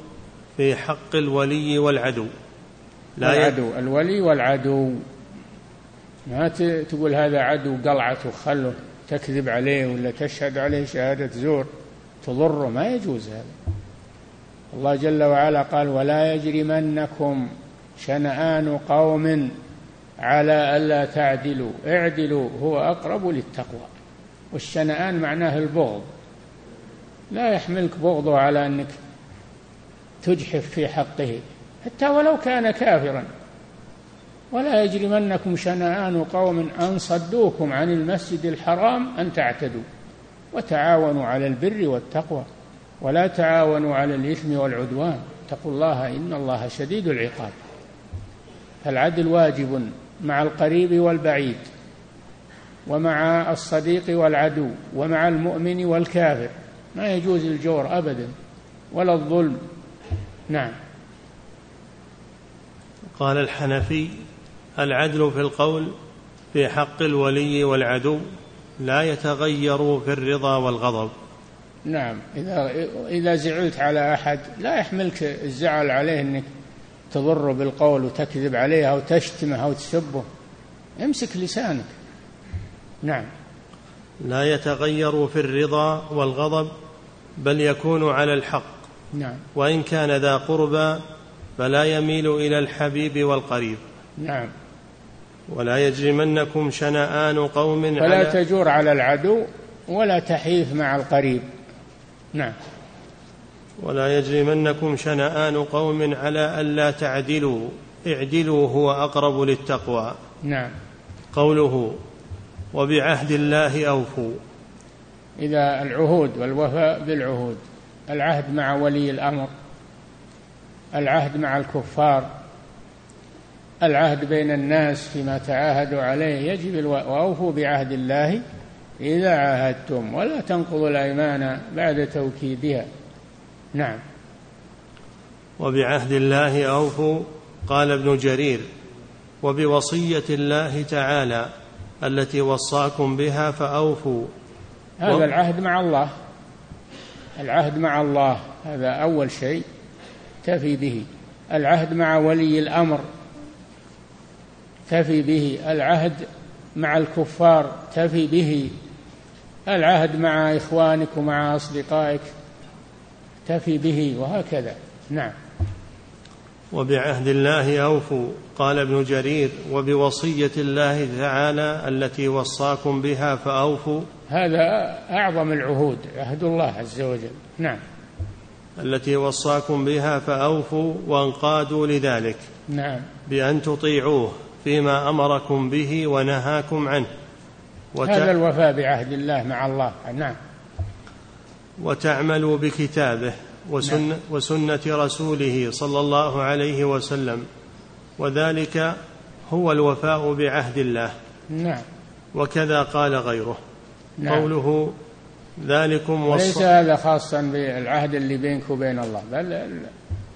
في حق الولي والعدو. لا العدو الولي والعدو. ما تقول هذا عدو قلعته خله تكذب عليه ولا تشهد عليه شهادة زور تضره ما يجوز هذا. الله جل وعلا قال ولا يجرمنكم شنآن قوم على ألا تعدلوا. اعدلوا هو أقرب للتقوى. والشنآن معناه البغض. لا يحملك بغضه على أنك تجحف في حقه حتى ولو كان كافرا. ولا يجرمنكم شنآن قوم أن صدوكم عن المسجد الحرام أن تعتدوا. وتعاونوا على البر والتقوى ولا تعاونوا على الإثم والعدوان. اتقوا الله إن الله شديد العقاب. فالعدل واجب مع القريب والبعيد ومع الصديق والعدو ومع المؤمن والكافر. ما يجوز الجور أبدا ولا الظلم. نعم. قال الحنفي العدل في القول في حق الولي والعدو لا يتغير في الرضا والغضب. نعم. إذا إذا زعلت على أحد لا يحملك الزعل عليه أنك تضره بالقول وتكذب عليه أو تشتمه أو تسبه امسك لسانك. نعم. لا يتغير في الرضا والغضب بل يكون على الحق. نعم. وإن كان ذا قربى فلا يميل إلى الحبيب والقريب. نعم. ولا يجرمنكم شنآن قوم فلا على تجور على العدو ولا تحيف مع القريب. نعم. ولا يجرمنكم شنآن قوم على ألا تعدلوا. اعدلوا هو أقرب للتقوى. نعم. قوله وبعهد الله أوفوا إذا العهود والوفاء بالعهود العهد مع ولي الأمر العهد مع الكفار العهد بين الناس فيما تعاهدوا عليه يجب. وأوفوا بعهد الله إذا عاهدتم ولا تنقضوا الأيمان بعد توكيدها نعم وبعهد الله أوفوا قال ابن جرير وبوصية الله تعالى التي وصاكم بها فأوفوا. هذا و... العهد مع الله. العهد مع الله هذا أول شيء تفي به. العهد مع ولي الأمر تفي به. العهد مع الكفار تفي به. العهد مع إخوانك ومع أصدقائك تفي به وهكذا. نعم. وبعهد الله أوفوا. قال ابن جرير وبوصية الله تعالى التي وصاكم بها فأوفوا. هذا أعظم العهود عهد الله عز وجل. نعم. التي وصاكم بها فأوفوا وانقادوا لذلك. نعم. بأن تطيعوه فيما أمركم به ونهاكم عنه. وت... هذا الوفاء بعهد الله مع الله. نعم. وتعملوا بكتابه. وسن نعم. وسنة رسوله صلى الله عليه وسلم. وذلك هو الوفاء بعهد الله. نعم. وكذا قال غيره. نعم. قوله ذلكم وص... وليس هذا خاصا بالعهد اللي بينك وبين الله بل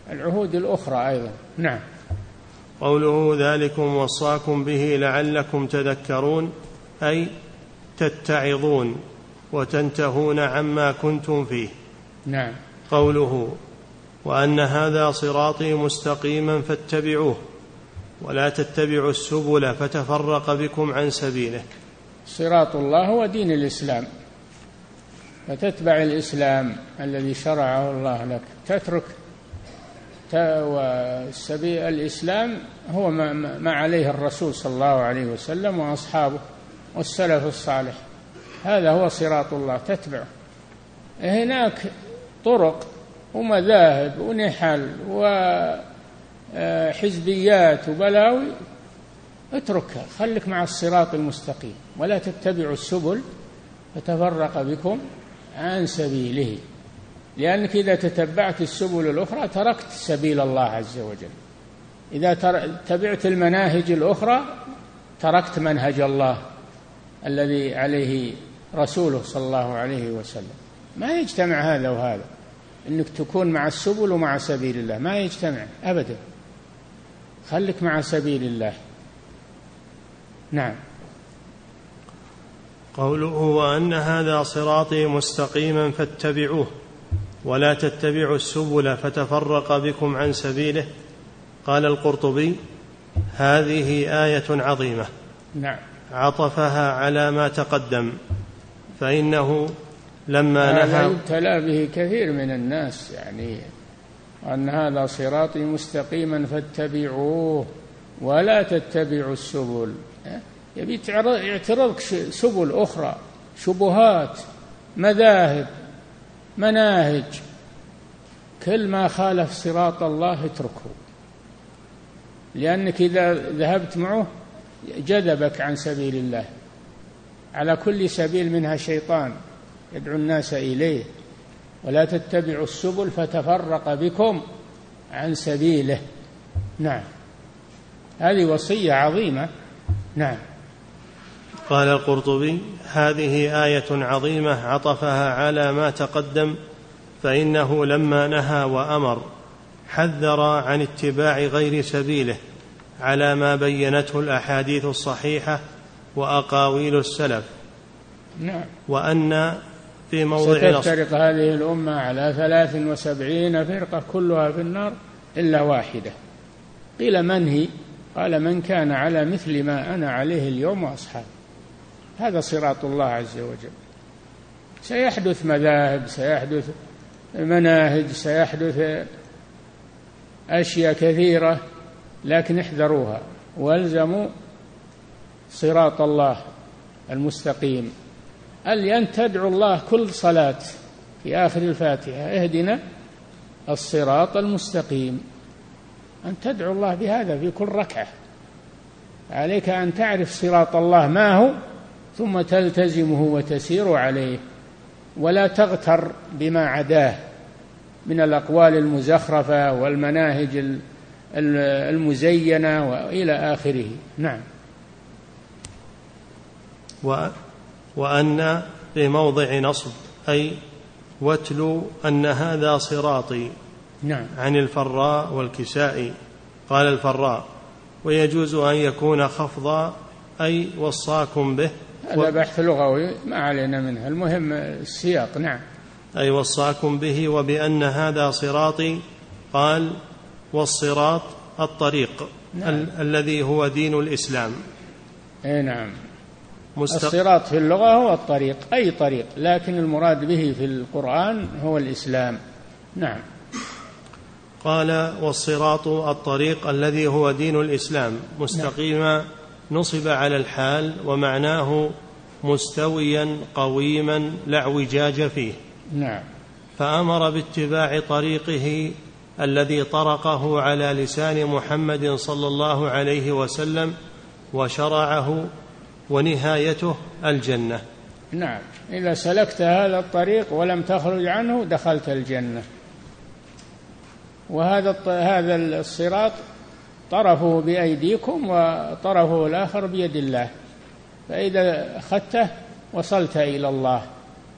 العهود الأخرى أيضا. نعم. قوله ذلكم وصاكم به لعلكم تذكرون أي تتعظون وتنتهون عما كنتم فيه. نعم. قوله وأن هذا صراطي مستقيما فاتبعوه ولا تتبعوا السبل فتفرق بكم عن سبيله. صراط الله هو دين الإسلام. فتتبع الإسلام الذي شرعه الله لك. تترك والسبيل الإسلام هو ما, ما عليه الرسول صلى الله عليه وسلم وأصحابه والسلف الصالح. هذا هو صراط الله. تتبعه. هناك طرق ومذاهب ونحل آه، حزبيات وبلاوي اتركها. خليك مع الصراط المستقيم ولا تتبعوا السبل فتفرق بكم عن سبيله. لأنك إذا تتبعت السبل الأخرى تركت سبيل الله عز وجل. إذا تبعت المناهج الأخرى تركت منهج الله الذي عليه رسوله صلى الله عليه وسلم. ما يجتمع هذا وهذا. إنك تكون مع السبل ومع سبيل الله. ما يجتمع ابدا. خليك مع سبيل الله. نعم. قوله وأن هذا صراطي مستقيما فاتبعوه ولا تتبعوا السبل فتفرق بكم عن سبيله. قال القرطبي هذه آية عظيمة. نعم. عطفها على ما تقدم. فإنه لما نهى يبتلى به كثير من الناس يعني وأن هذا صراطي مستقيما فاتبعوه ولا تتبعوا السبل. يبي يعترضك سبل أخرى شبهات مذاهب مناهج. كل ما خالف صراط الله اتركه. لأنك إذا ذهبت معه جذبك عن سبيل الله. على كل سبيل منها شيطان. يدعو الناس إليه. ولا تتبعوا السبل فتفرق بكم عن سبيله. نعم. هذه وصية عظيمة. نعم. قال القرطبي هذه آية عظيمة عطفها على ما تقدم فإنه لما نهى وأمر حذر عن اتباع غير سبيله على ما بينته الأحاديث الصحيحة وأقاويل السلف. نعم. وأن في موضع ستفترق هذه الأمة على ثلاث وسبعين فرقة كلها في النار إلا واحدة. قيل من هي؟ قال من كان على مثل ما أنا عليه اليوم وأصحابي هذا صراط الله عز وجل. سيحدث مذاهب سيحدث مناهج سيحدث أشياء كثيرة لكن احذروها. والزموا صراط الله المستقيم. أن تدعو الله كل صلاة في آخر الفاتحة اهدنا الصراط المستقيم. أن تدعو الله بهذا في كل ركعة. عليك أن تعرف صراط الله ما هو ثم تلتزمه وتسير عليه. ولا تغتر بما عداه من الأقوال المزخرفة والمناهج المزينة وإلى آخره. نعم. وأن في موضع نصب أي واتلو أن هذا صراطي نعم. عن الفراء والكسائي قال الفراء ويجوز أن يكون خفضا أي وصاكم به. هذا بحث لغوي ما علينا منه. المهم السياق نعم. أي وصاكم به وبأن هذا صراطي. قال والصراط الطريق نعم. ال- الذي هو دين الإسلام. أي نعم. مستق... الصراط في اللغة هو الطريق أي طريق لكن المراد به في القرآن هو الإسلام. نعم. قال والصراط الطريق الذي هو دين الإسلام. مستقيما نعم. نصب على الحال ومعناه مستويا قويما لا اعوجاج فيه. نعم. فأمر باتباع طريقه الذي طرقه على لسان محمد صلى الله عليه وسلم وشرعه ونهايته الجنة. نعم. إذا سلكت هذا الطريق ولم تخرج عنه دخلت الجنة. وهذا هذا الصراط طرفه بأيديكم وطرفه الآخر بيد الله. فإذا أخذته وصلت إلى الله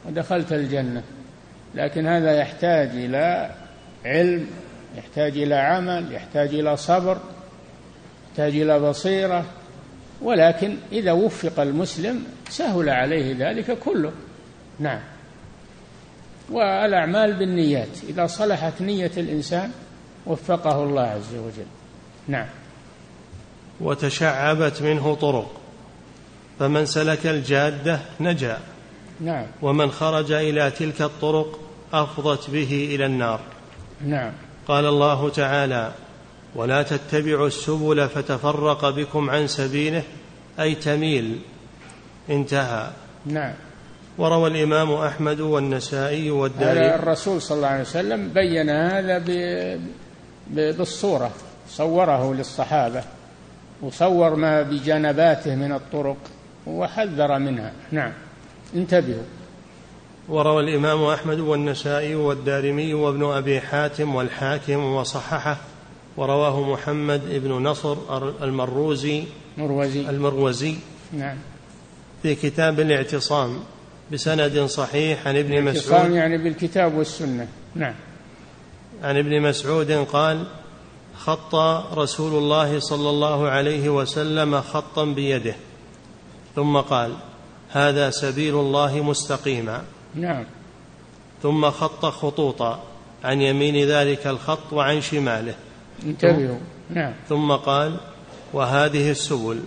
ودخلت الجنة. لكن هذا يحتاج إلى علم يحتاج إلى عمل يحتاج إلى صبر يحتاج إلى بصيرة. ولكن إذا وفق المسلم سهل عليه ذلك كله. نعم. والأعمال بالنيات إذا صلحت نية الإنسان وفقه الله عز وجل. نعم. وتشعبت منه طرق فمن سلك الجادة نجا. نعم. ومن خرج إلى تلك الطرق أفضت به إلى النار. نعم. قال الله تعالى ولا تتبعوا السبل فتفرق بكم عن سبيله أي تميل. انتهى. نعم. وروى الإمام أحمد والنسائي والداري الرسول صلى الله عليه وسلم بين هذا بالصورة صوره للصحابة وصور ما بجنباته من الطرق وحذر منها. نعم. انتبهوا. وروى الإمام أحمد والنسائي والدارمي وابن أبي حاتم والحاكم وصححه ورواه محمد بن نصر المروزي. مروزي. المروزي. نعم. في كتاب الاعتصام بسند صحيح عن ابن مسعود. الاعتصام يعني بالكتاب والسنة. نعم. عن ابن مسعود قال خط رسول الله صلى الله عليه وسلم خطا بيده. ثم قال هذا سبيل الله مستقيما. نعم. ثم خط خطوطا عن يمين ذلك الخط وعن شماله. انتبهوا نعم. ثم قال وهذه السبل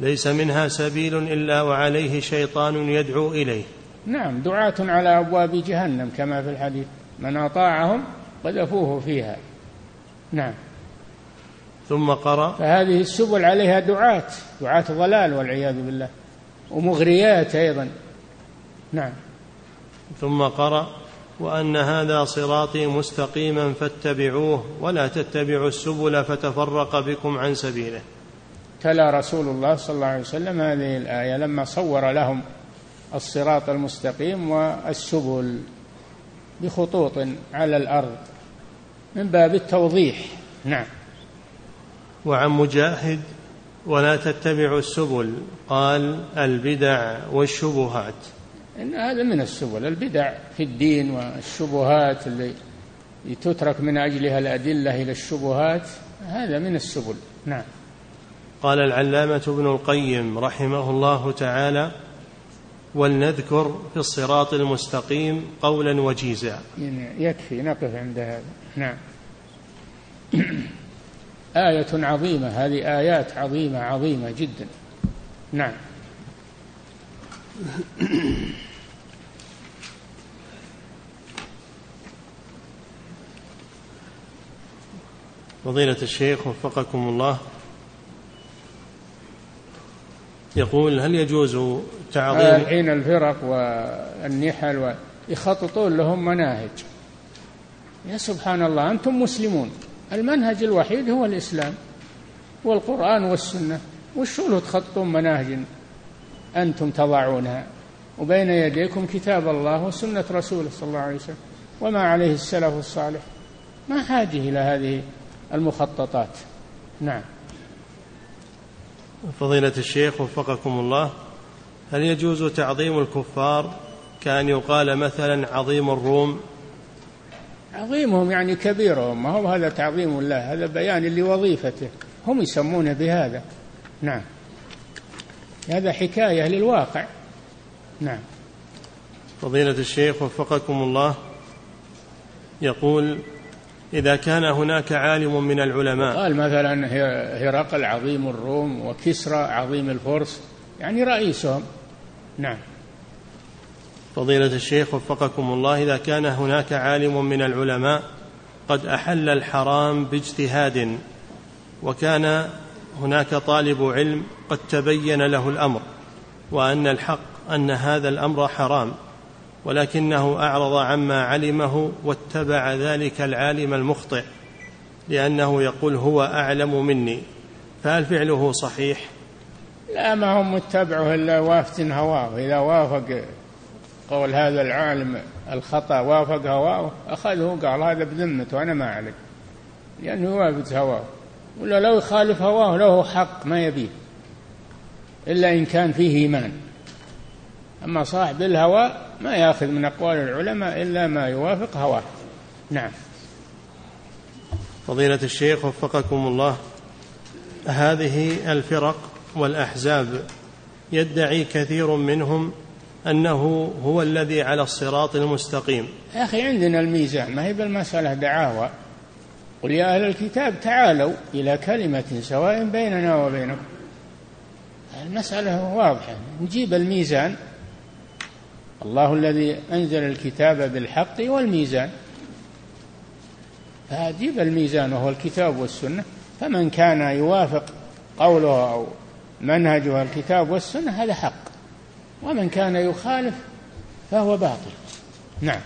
ليس منها سبيل إلا وعليه شيطان يدعو إليه. نعم دعاة على أبواب جهنم كما في الحديث من أطاعهم قذفوه فيها. نعم. ثم قرأ فهذه السبل عليها دعاة دعاة ضلال والعياذ بالله ومغريات أيضا. نعم. ثم قرأ وأن هذا صراطي مستقيما فاتبعوه ولا تتبعوا السبل فتفرق بكم عن سبيله. تلا رسول الله صلى الله عليه وسلم هذه الآية لما صور لهم الصراط المستقيم والسبل بخطوط على الأرض من باب التوضيح. نعم. وعن مجاهد ولا تتبعوا السبل قال البدع والشبهات. إن هذا من السبل البدع في الدين والشبهات اللي تترك من أجلها الأدلة إلى الشبهات هذا من السبل. نعم. قال العلامة ابن القيم رحمه الله تعالى ولنذكر في الصراط المستقيم قولا وجيزا. يكفي نقف عند هذا. نعم. آية عظيمة هذه آيات عظيمة عظيمة جدا. نعم. فضيلة الشيخ وفقكم الله. يقول هل يجوز تعظيم الحين الفرق والنحل يخططون لهم مناهج. يا سبحان الله أنتم مسلمون. المنهج الوحيد هو الإسلام والقرآن والسنة. وشو تخطون مناهج أنتم تضعونها؟ وبين يديكم كتاب الله وسنة رسوله صلى الله عليه وسلم. وما عليه السلف الصالح. ما حاجة إلى هذه المخططات. نعم. فضيلة الشيخ وفقكم الله هل يجوز تعظيم الكفار كأن يقال مثلا عظيم الروم؟ عظيمهم يعني كبيرهم ما هو هذا تعظيم الله هذا بيان لوظيفته. هم يسمونه بهذا. نعم. هذا حكاية للواقع. نعم. فضيلة الشيخ وفقكم الله يقول إذا كان هناك عالم من العلماء. قال مثلا هرقل عظيم الروم وكسرى عظيم الفرس يعني رئيسهم. نعم. فضيلة الشيخ وفقكم الله إذا كان هناك عالم من العلماء قد أحل الحرام باجتهاد وكان هناك طالب علم قد تبين له الأمر وأن الحق أن هذا الأمر حرام. ولكنه أعرض عما علمه واتبع ذلك العالم المخطئ لأنه يقول هو أعلم مني. فهل فعله صحيح؟ لا ما هم متبعه إلا وافت هواه. إذا وافق قول هذا العالم الخطأ وافق هواه أخذه قال هذا بذمته أنا ما عليك لأنه يوافق هواه. ولا لو يخالف هواه له حق ما يبيه. إلا إن كان فيه إيمان. أما صاحب الهوى ما يأخذ من أقوال العلماء إلا ما يوافق هواه. نعم. فضيلة الشيخ وفقكم الله هذه الفرق والأحزاب يدعي كثير منهم أنه هو الذي على الصراط المستقيم. يا أخي عندنا الميزان ما هي بالمسألة دعاوى. قل يا أهل الكتاب تعالوا إلى كلمة سواء بيننا وبينكم. المسألة واضحة. نجيب الميزان الله الذي أنزل الكتاب بالحق والميزان. فأجيب الميزان وهو الكتاب والسنة. فمن كان يوافق قوله أو منهجه الكتاب والسنة هذا حق. ومن كان يخالف فهو باطل. نعم.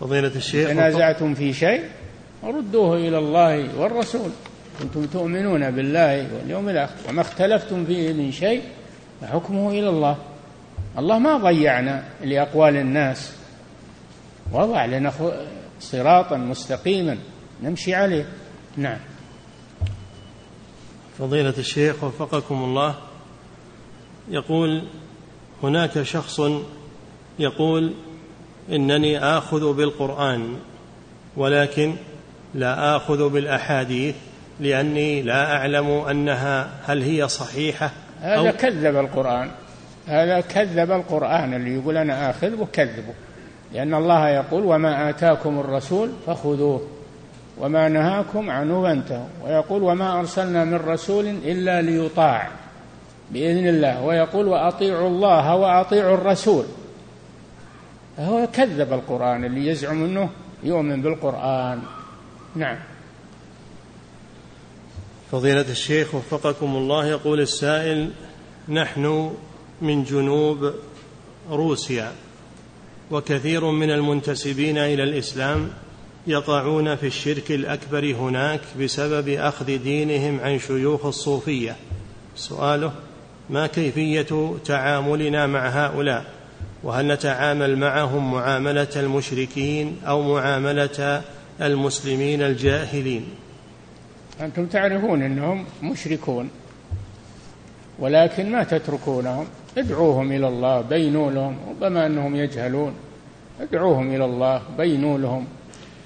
فضيلة الشيخ تنازعتم في شيء؟ ردوه إلى الله والرسول. كنتم تؤمنون بالله واليوم الآخر. وما اختلفتم فيه من شيء فحكمه إلى الله. الله ما ضيعنا لأقوال الناس. وضع لنا صراطا مستقيما. نمشي عليه. نعم. فضيلة الشيخ وفقكم الله. يقول هناك شخص يقول إنني آخذ بالقرآن ولكن لا آخذ بالأحاديث لأني لا أعلم أنها هل هي صحيحة هذا كذب القرآن. هذا كذب القرآن اللي يقول أنا آخذ وكذبه لأن الله يقول وما آتاكم الرسول فخذوه وما نهاكم عنه فانتهوا. ويقول وما أرسلنا من رسول إلا ليطاع بإذن الله. ويقول وأطيعوا الله وأطيعوا الرسول. هو كذب القرآن اللي يزعم إنه يؤمن بالقرآن. نعم. فضيلة الشيخ وفقكم الله يقول السائل نحن من جنوب روسيا وكثير من المنتسبين إلى الإسلام يقعون في الشرك الأكبر هناك بسبب أخذ دينهم عن شيوخ الصوفية. سؤاله ما كيفية تعاملنا مع هؤلاء؟ وهل نتعامل معهم معاملة المشركين أو معاملة المسلمين الجاهلين؟ أنتم تعرفون أنهم مشركون. ولكن ما تتركونهم. ادعوهم إلى الله بينوا لهم ربما أنهم يجهلون. ادعوهم إلى الله بينوا لهم.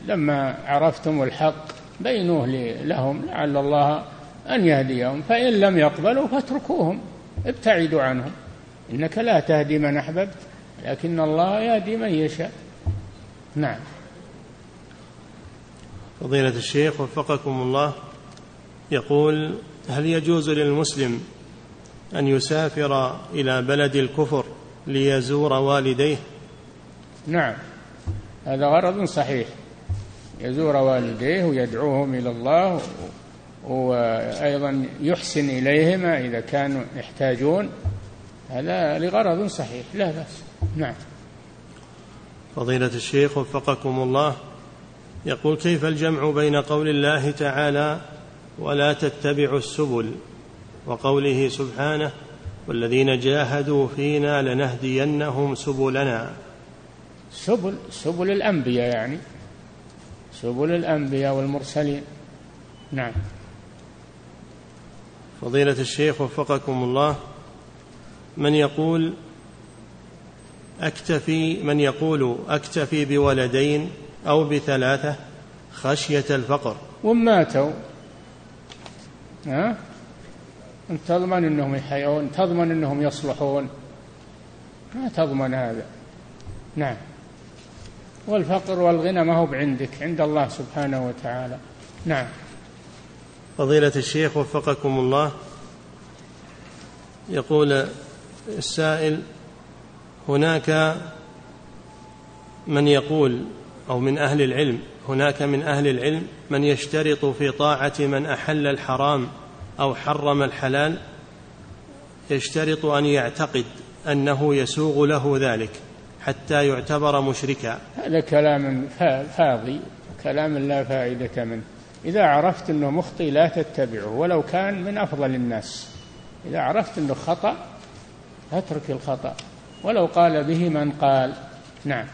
لما عرفتم الحق بينوه لهم لعل الله أن يهديهم. فإن لم يقبلوا فاتركوهم ابتعدوا عنهم. إنك لا تهدي من أحببت لكن الله يهدي من يشاء. نعم. فضيلة الشيخ وفقكم الله يقول هل يجوز للمسلم أن يسافر إلى بلد الكفر ليزور والديه. نعم. هذا غرض صحيح. يزور والديه ويدعوهم إلى الله وأيضا يحسن إليهما إذا كانوا يحتاجون. هذا لغرض صحيح. لا بأس. نعم. فضيلة الشيخ وفقكم الله. يقول كيف الجمع بين قول الله تعالى ولا تتبعوا السبل وقوله سبحانه والذين جاهدوا فينا لنهدينهم سبلنا. سبل سبل الأنبياء يعني. سبل الأنبياء والمرسلين. نعم. فضيلة الشيخ وفقكم الله من يقول أكتفي من يقول أكتفي بولدين أو بثلاثة خشية الفقر. وماتوا. ها؟ أنت تضمن أنهم يحيون تضمن أنهم يصلحون. ما تضمن هذا. نعم. والفقر والغنى ما هو بعندك عند الله سبحانه وتعالى. نعم. فضيلة الشيخ وفقكم الله يقول السائل هناك من يقول أو من أهل العلم هناك من أهل العلم من يشترط في طاعة من أحل الحرام أو حرم الحلال يشترط أن يعتقد أنه يسوغ له ذلك حتى يعتبر مشركا. هذا كلام فاضي كلام لا فائدة منه. إذا عرفت إنه مخطئ لا تتبعه ولو كان من أفضل الناس. إذا عرفت إنه خطأ اترك الخطأ. ولو قال به من قال. نعم.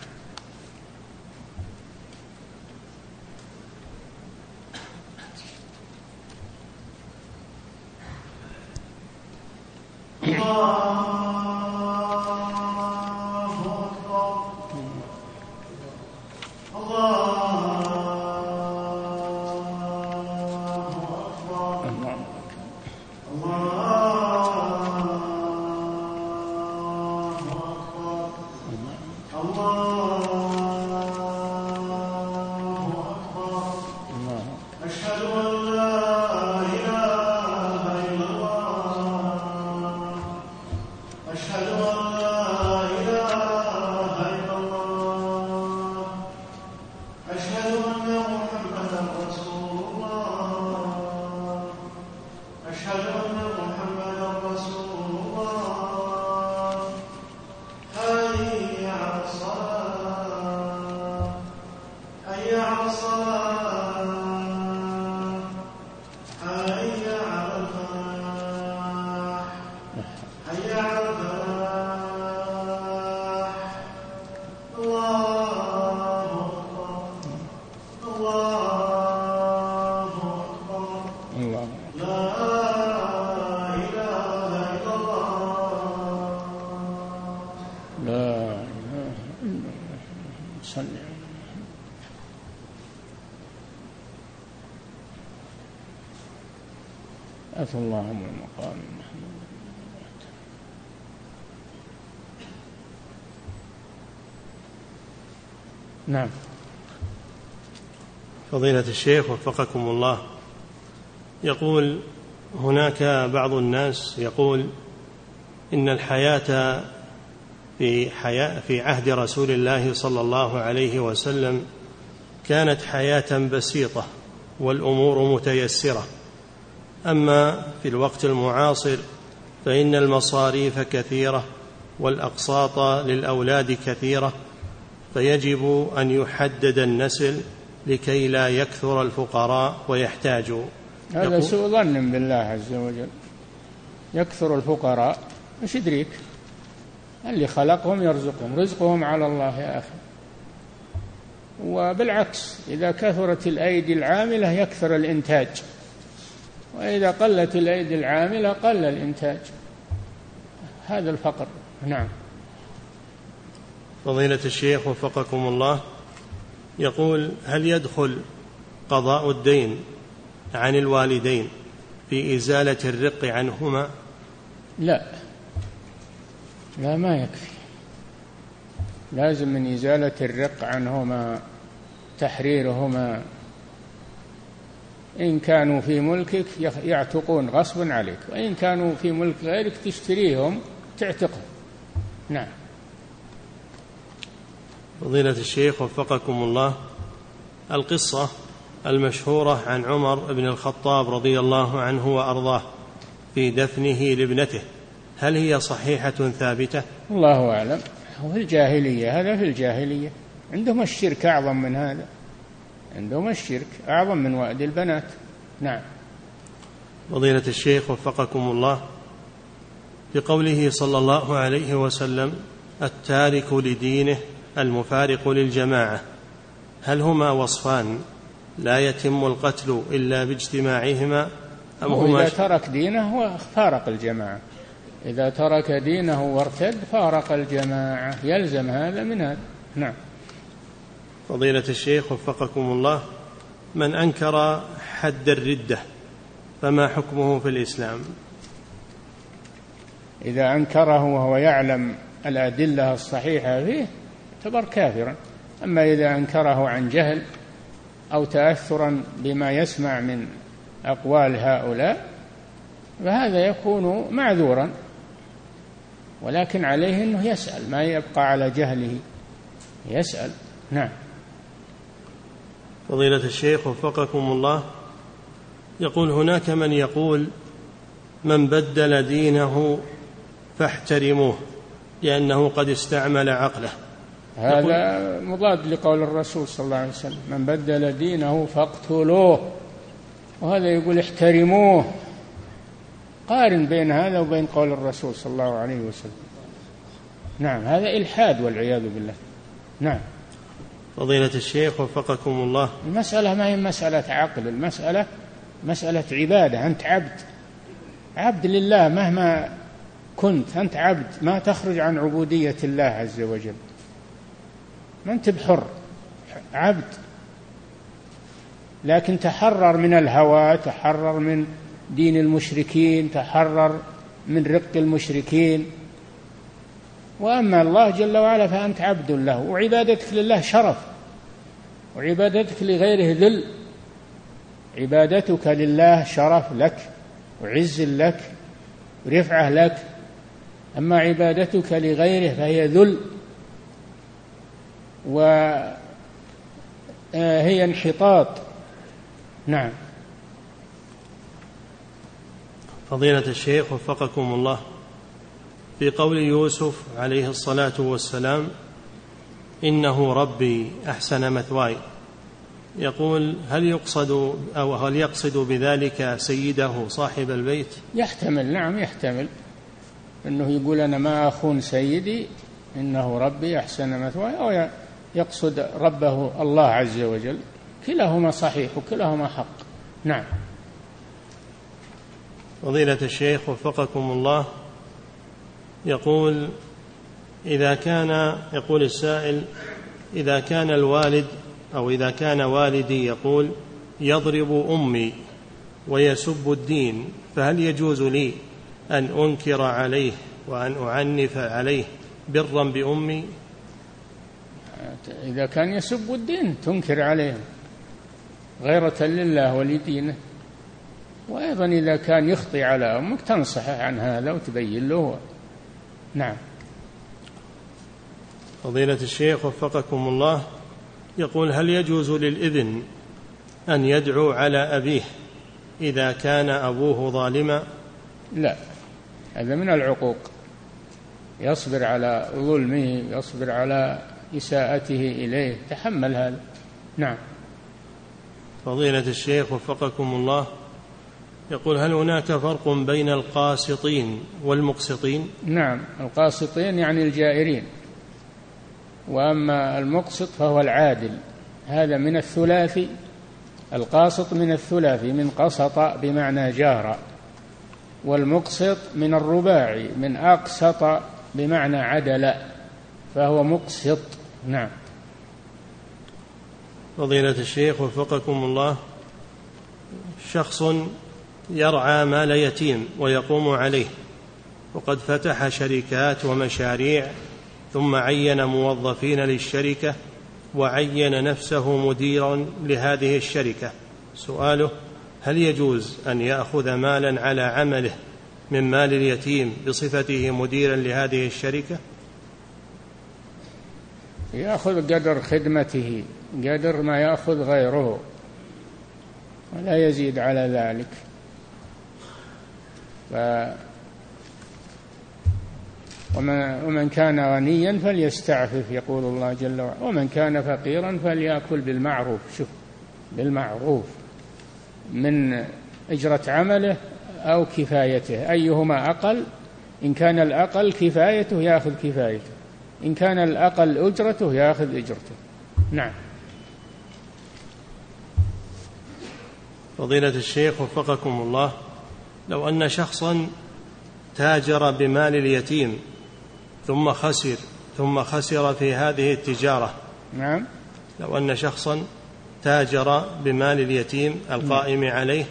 الله فضيلة الشيخ وفقكم الله. يقول هناك بعض الناس يقول إن الحياة في حياة في عهد رسول الله صلى الله عليه وسلم كانت حياة بسيطة والأمور متيسرة. أما في الوقت المعاصر فإن المصاريف كثيرة والأقساط للأولاد كثيرة فيجب أن يحدد النسل لكي لا يكثر الفقراء ويحتاجوا هذا سوء ظن بالله عز وجل. يكثر الفقراء. إيش يدريك؟ اللي خلقهم يرزقهم. رزقهم على الله يا أخي. وبالعكس إذا كثرت الأيدي العاملة يكثر الإنتاج. وإذا قلت الأيدي العاملة قل الإنتاج. هذا الفقر. نعم. فضيلة الشيخ وفقكم الله. يقول هل يدخل قضاء الدين عن الوالدين في إزالة الرق عنهما؟ لا. لا ما يكفي. لازم من إزالة الرق عنهما تحريرهما. إن كانوا في ملكك يعتقون غصبا عليك وإن كانوا في ملك غيرك تشتريهم تعتقهم. نعم. فضيلة الشيخ وفقكم الله القصة المشهورة عن عمر بن الخطاب رضي الله عنه وأرضاه في دفنه لابنته. هل هي صحيحة ثابتة؟ الله أعلم. في الجاهلية هذا في الجاهلية. عندهم الشرك أعظم من هذا. عندهم الشرك أعظم من وأد البنات. نعم. فضيلة الشيخ وفقكم الله بقوله صلى الله عليه وسلم التارك لدينه المفارق للجماعة. هل هما وصفان لا يتم القتل إلا باجتماعهما أم هما إذا ترك دينه فارق الجماعة. إذا ترك دينه وارتد فارق الجماعة. يلزم هذا من هذا. نعم. فضيلة الشيخ وفقكم الله من أنكر حد الردة فما حكمه في الإسلام؟ إذا أنكره وهو يعلم الأدلة الصحيحة فيه يعتبر كافرا. أما إذا أنكره عن جهل أو تأثرا بما يسمع من أقوال هؤلاء فهذا يكون معذورا. ولكن عليه أنه يسأل ما يبقى على جهله؟ يسأل. نعم. فضيلة الشيخ وفقكم الله يقول هناك من يقول من بدل دينه فاحترموه لأنه قد استعمل عقله. هذا مضاد لقول الرسول صلى الله عليه وسلم من بدل دينه فاقتلوه. وهذا يقول احترموه. قارن بين هذا وبين قول الرسول صلى الله عليه وسلم. نعم هذا إلحاد والعياذ بالله. نعم. فضيلة الشيخ وفقكم الله. المسألة ما هي مسألة عقل المسألة مسألة عبادة. أنت عبد. عبد لله مهما كنت أنت عبد. ما تخرج عن عبودية الله عز وجل. ما أنت بحر عبد. لكن تحرر من الهوى تحرر من دين المشركين تحرر من رق المشركين. وأما الله جل وعلا فأنت عبد له وعبادتك لله شرف وعبادتك لغيره ذل. عبادتك لله شرف لك وعز لك ورفعة لك. أما عبادتك لغيره فهي ذل. وهي انحطاط. نعم. فضيلة الشيخ وفقكم الله. في قول يوسف عليه الصلاة والسلام إنه ربي أحسن مثواي. يقول هل يقصد أو هل يقصد بذلك سيده صاحب البيت؟ يحتمل نعم يحتمل. أنه يقول أنا ما أخون سيدي إنه ربي أحسن مثواي. أو يقصد ربه الله عز وجل. كلاهما صحيح وكلاهما حق. نعم. فضيلة الشيخ وفقكم الله يقول إذا كان يقول السائل إذا كان الوالد أو إذا كان والدي يقول يضرب أمي ويسب الدين فهل يجوز لي أن أنكر عليه وأن أعنف عليه برا بأمي؟ إذا كان يسب الدين تنكر عليه غيرة لله ولدينه. وأيضا إذا كان يخطي على أمك تنصحه عن هذا وتبين له. نعم. فضيلة الشيخ وفقكم الله يقول هل يجوز للابن أن يدعو على أبيه إذا كان أبوه ظالما؟ لا هذا من العقوق. يصبر على ظلمه يصبر على إساءته إليه. تحمل هذا. نعم. فضيلة الشيخ وفقكم الله يقول هل هناك فرق بين القاسطين والمقسطين؟ نعم. القاسطين يعني الجائرين. وأما المقسط فهو العادل. هذا من الثلاثي. القاسط من الثلاثي من قسط بمعنى جار. والمقسط من الرباعي من أقسط بمعنى عدل. فهو مقسط. نعم. فضيلة الشيخ وفقكم الله شخص يرعى مال يتيم ويقوم عليه وقد فتح شركات ومشاريع ثم عين موظفين للشركة وعين نفسه مديرا لهذه الشركة. سؤاله هل يجوز أن يأخذ مالا على عمله من مال اليتيم بصفته مديرا لهذه الشركة؟ يأخذ قدر خدمته قدر ما يأخذ غيره ولا يزيد على ذلك. ف ومن, كان غنيا فليستعفف يقول الله جل وعلا. ومن كان فقيرا فليأكل بالمعروف. شوف بالمعروف. من أجرة عمله أو كفايته. أيهما أقل؟ إن كان الأقل كفايته يأخذ كفايته. إن كان الأقل أجرته يأخذ أجرته. نعم. فضيلة الشيخ وفقكم الله لو أن شخصا تاجر بمال اليتيم ثم خسر ثم خسر في هذه التجارة. نعم. لو أن شخصا تاجر بمال اليتيم القائم عليه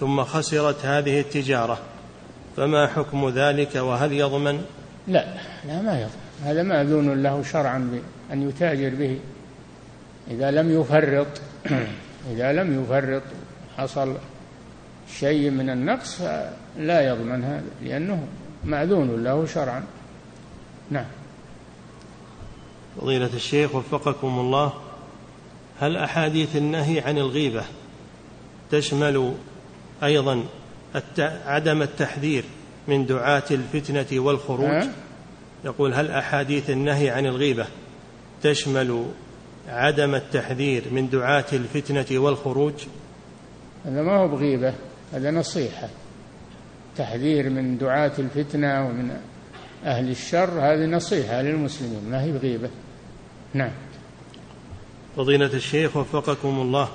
ثم خسرت هذه التجارة فما حكم ذلك وهل يضمن؟ لا لا ما يضمن. هذا مأذون له شرعا أن يتاجر به. إذا لم يفرط إذا لم يفرط حصل شيء من النقص لا يضمن هذا لأنه مأذون له شرعا. نعم. فضيلة الشيخ وفقكم الله هل أحاديث النهي عن الغيبة تشمل أيضا عدم التحذير من دعاة الفتنة والخروج؟ يقول هل أحاديث النهي عن الغيبة تشمل عدم التحذير من دعاة الفتنة والخروج؟ هذا ما هو بغيبة هذا نصيحة. تحذير من دعاة الفتنة ومن أهل الشر هذه نصيحة للمسلمين ما هي بغيبة. نعم. فضيلة الشيخ وفقكم الله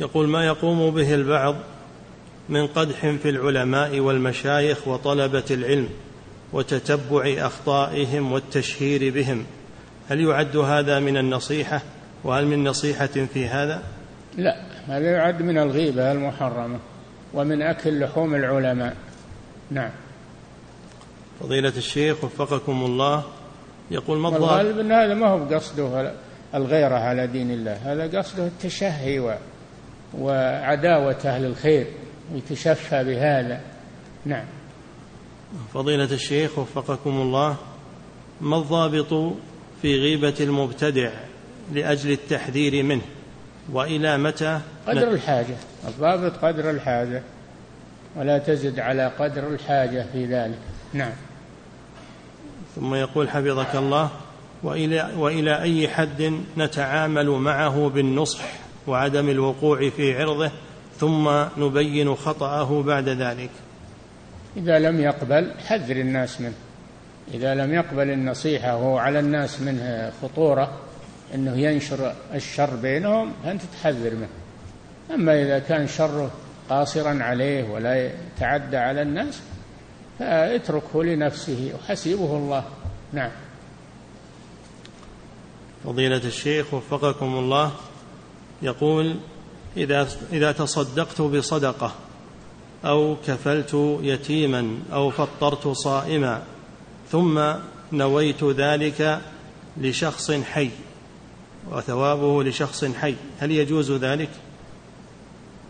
يقول ما يقوم به البعض من قدح في العلماء والمشايخ وطلبة العلم وتتبع أخطائهم والتشهير بهم. هل يعد هذا من النصيحة؟ وهل من نصيحة في هذا؟ لا هذا يعد من الغيبة المحرمة ومن أكل لحوم العلماء؟ نعم. فضيلة الشيخ وفقكم الله يقول ما الغالب أن هذا ما هو قصده الغيرة على دين الله هذا قصده التشهي و... وعداوة أهل الخير يتشفى بهذا. نعم. فضيلة الشيخ وفقكم الله ما الضابط في غيبة المبتدع لأجل التحذير منه؟ وإلى متى قدر الحاجة الضابط قدر الحاجة ولا تزد على قدر الحاجة في ذلك. نعم. ثم يقول حفظك الله وإلى, وإلى أي حد نتعامل معه بالنصح وعدم الوقوع في عرضه ثم نبين خطأه بعد ذلك؟ إذا لم يقبل حذر الناس منه. إذا لم يقبل النصيحة وهو على الناس منه خطورة أنه ينشر الشر بينهم فأنت تحذر منه. أما إذا كان شره قاصرا عليه ولا يتعدى على الناس فاتركه لنفسه وحسيبه الله. نعم. فضيلة الشيخ وفقكم الله يقول إذا إذا تصدقت بصدقة أو كفلت يتيما أو فطرت صائما ثم نويت ذلك لشخص حي وثوابه لشخص حي. هل يجوز ذلك؟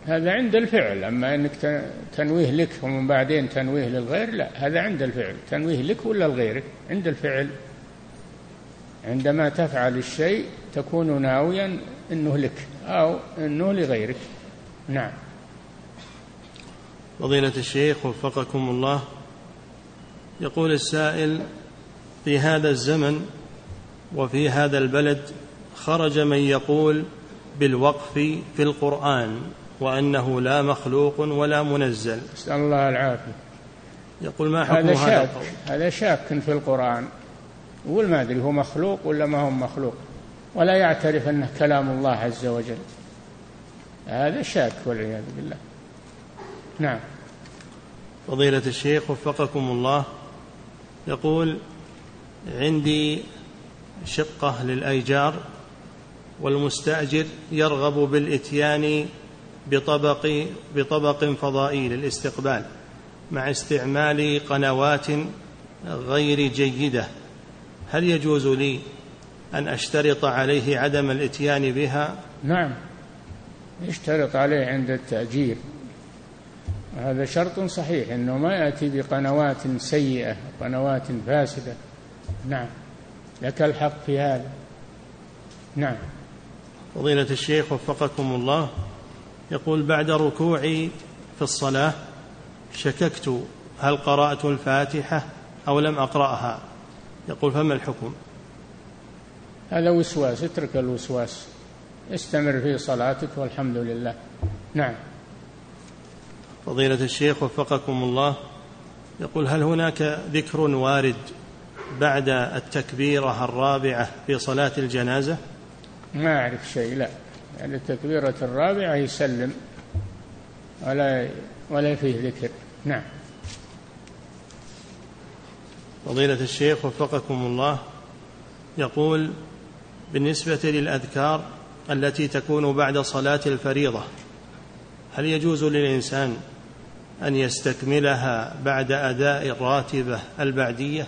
هذا عند الفعل أما أنك تنويه لك ومن بعدين تنويه للغير لا هذا عند الفعل. تنويه لك ولا لغيرك؟ عند الفعل. عندما تفعل الشيء تكون ناويا أنه لك أو أنه لغيرك. نعم. فضيلة الشيخ وفقكم الله يقول السائل في هذا الزمن وفي هذا البلد خرج من يقول بالوقف في القرآن وأنه لا مخلوق ولا منزل. نسأل الله العافية. يقول ما حكم هذا شاك. هذا شاك في القرآن. يقول ما أدري هو مخلوق ولا ما هو مخلوق؟ ولا يعترف أنه كلام الله عز وجل. هذا شاك والعياذ بالله. نعم. فضيلة الشيخ وفقكم الله يقول عندي شقة للأيجار والمستأجر يرغب بالإتيان بطبق بطبق فضائي للاستقبال مع استعمال قنوات غير جيدة. هل يجوز لي أن أشترط عليه عدم الإتيان بها؟ نعم. يشترط عليه عند التأجير. هذا شرط صحيح إنه ما يأتي بقنوات سيئة قنوات فاسدة. نعم. لك الحق في هذا. نعم. فضيلة الشيخ وفقكم الله يقول بعد ركوعي في الصلاة شككت هل قرأت الفاتحة أو لم أقرأها؟ يقول فما الحكم؟ هذا وسواس اترك الوسواس. استمر في صلاتك والحمد لله. نعم. فضيلة الشيخ وفقكم الله يقول هل هناك ذكر وارد بعد التكبيرة الرابعة في صلاة الجنازة؟ ما أعرف شيء لا. يعني التكبيرة الرابعة يسلم ولا ولا فيه ذكر. نعم. فضيلة الشيخ وفقكم الله يقول بالنسبة للأذكار التي تكون بعد صلاة الفريضة هل يجوز للإنسان أن يستكملها بعد أداء الراتبة البعدية؟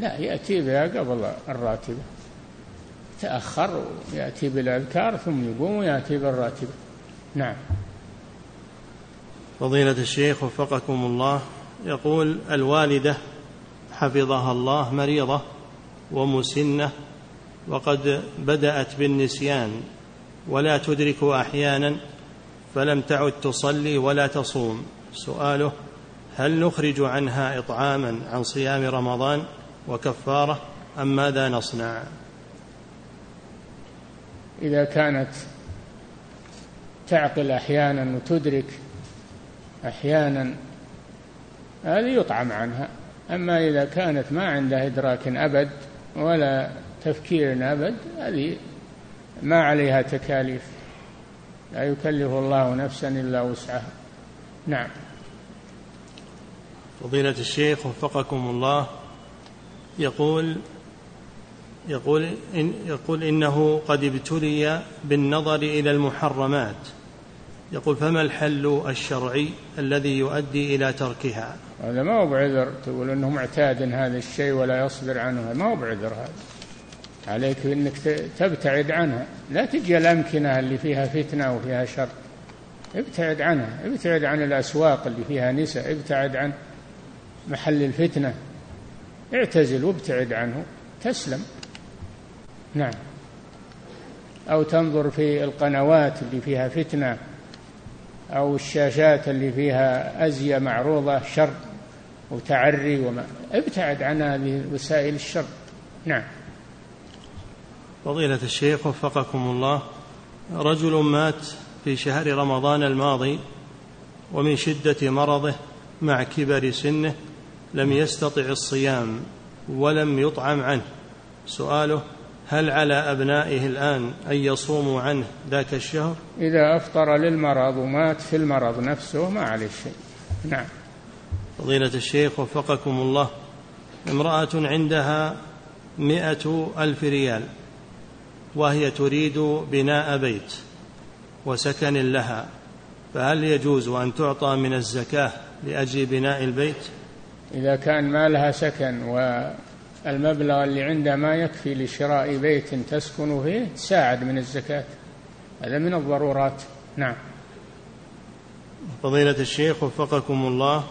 لا يأتي بها قبل الراتبة. تأخر ويأتي بالأذكار ثم يقوم ويأتي بالراتبة. نعم. فضيلة الشيخ وفقكم الله يقول الوالدة حفظها الله مريضة ومسنة وقد بدأت بالنسيان ولا تدرك أحيانا فلم تعد تصلي ولا تصوم. سؤاله هل نخرج عنها إطعاما عن صيام رمضان وكفارة أم ماذا نصنع؟ إذا كانت تعقل أحيانا وتدرك أحيانا هذه يطعم عنها. أما إذا كانت ما عندها إدراك أبد ولا تفكير أبد هذه ما عليها تكاليف. لا يكلف الله نفسا إلا وسعها. نعم. فضيلة الشيخ وفقكم الله يقول يقول إن يقول إنه قد ابتلي بالنظر إلى المحرمات. يقول فما الحل الشرعي الذي يؤدي إلى تركها؟ هذا ما هو بعذر تقول أنه معتاد هذا الشيء ولا يصبر عنه. ما هو بعذر هذا؟ عليك أنك تبتعد عنها. لا تجي الأمكنة اللي فيها فتنة وفيها شر. ابتعد عنها. ابتعد عن الأسواق اللي فيها نساء. ابتعد عن محل الفتنة. اعتزل وابتعد عنه. تسلم. نعم. أو تنظر في القنوات اللي فيها فتنة. أو الشاشات اللي فيها أزية معروضة شر وتعري وما. ابتعد عن هذه وسائل الشر. نعم. فضيلة الشيخ وفقكم الله رجل مات في شهر رمضان الماضي ومن شدة مرضه مع كبر سنه لم يستطع الصيام ولم يطعم عنه. سؤاله هل على أبنائه الآن أن يصوموا عنه ذاك الشهر؟ إذا أفطر للمرض ومات في المرض نفسه ما عليه شيء. نعم. فضيلة الشيخ وفقكم الله امرأة عندها مئة ألف ريال. وهي تريد بناء بيت وسكن لها فهل يجوز أن تعطى من الزكاة لأجل بناء البيت؟ إذا كان ما لها سكن والمبلغ اللي عنده ما يكفي لشراء بيت تسكن فيه ساعد من الزكاة. هذا من الضرورات. نعم. فضيلة الشيخ وفقكم الله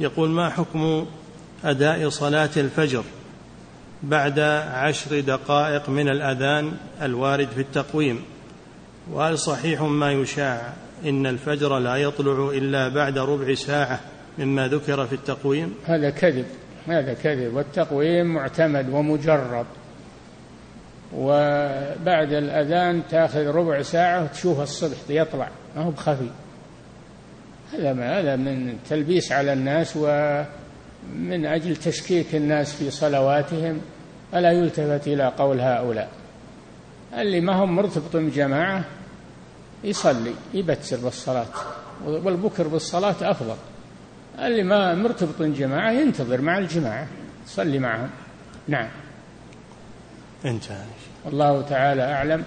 يقول ما حكم أداء صلاة الفجر؟ بعد عشر دقائق من الأذان الوارد في التقويم. وهل صحيح ما يشاع إن الفجر لا يطلع إلا بعد ربع ساعة مما ذكر في التقويم؟ هذا كذب هذا كذب. والتقويم معتمد ومجرب وبعد الأذان تأخذ ربع ساعة وتشوف الصبح يطلع ما هو بخفي. هذا ما هذا من تلبيس على الناس ومن أجل تشكيك الناس في صلواتهم ألا يلتفت إلى قول هؤلاء؟ اللي ما هم مرتبط بجماعة يصلي يبتر بالصلاة والبكر بالصلاة أفضل. اللي ما مرتبط جماعة ينتظر مع الجماعة يصلي معهم. نعم. انتهى. الله تعالى أعلم.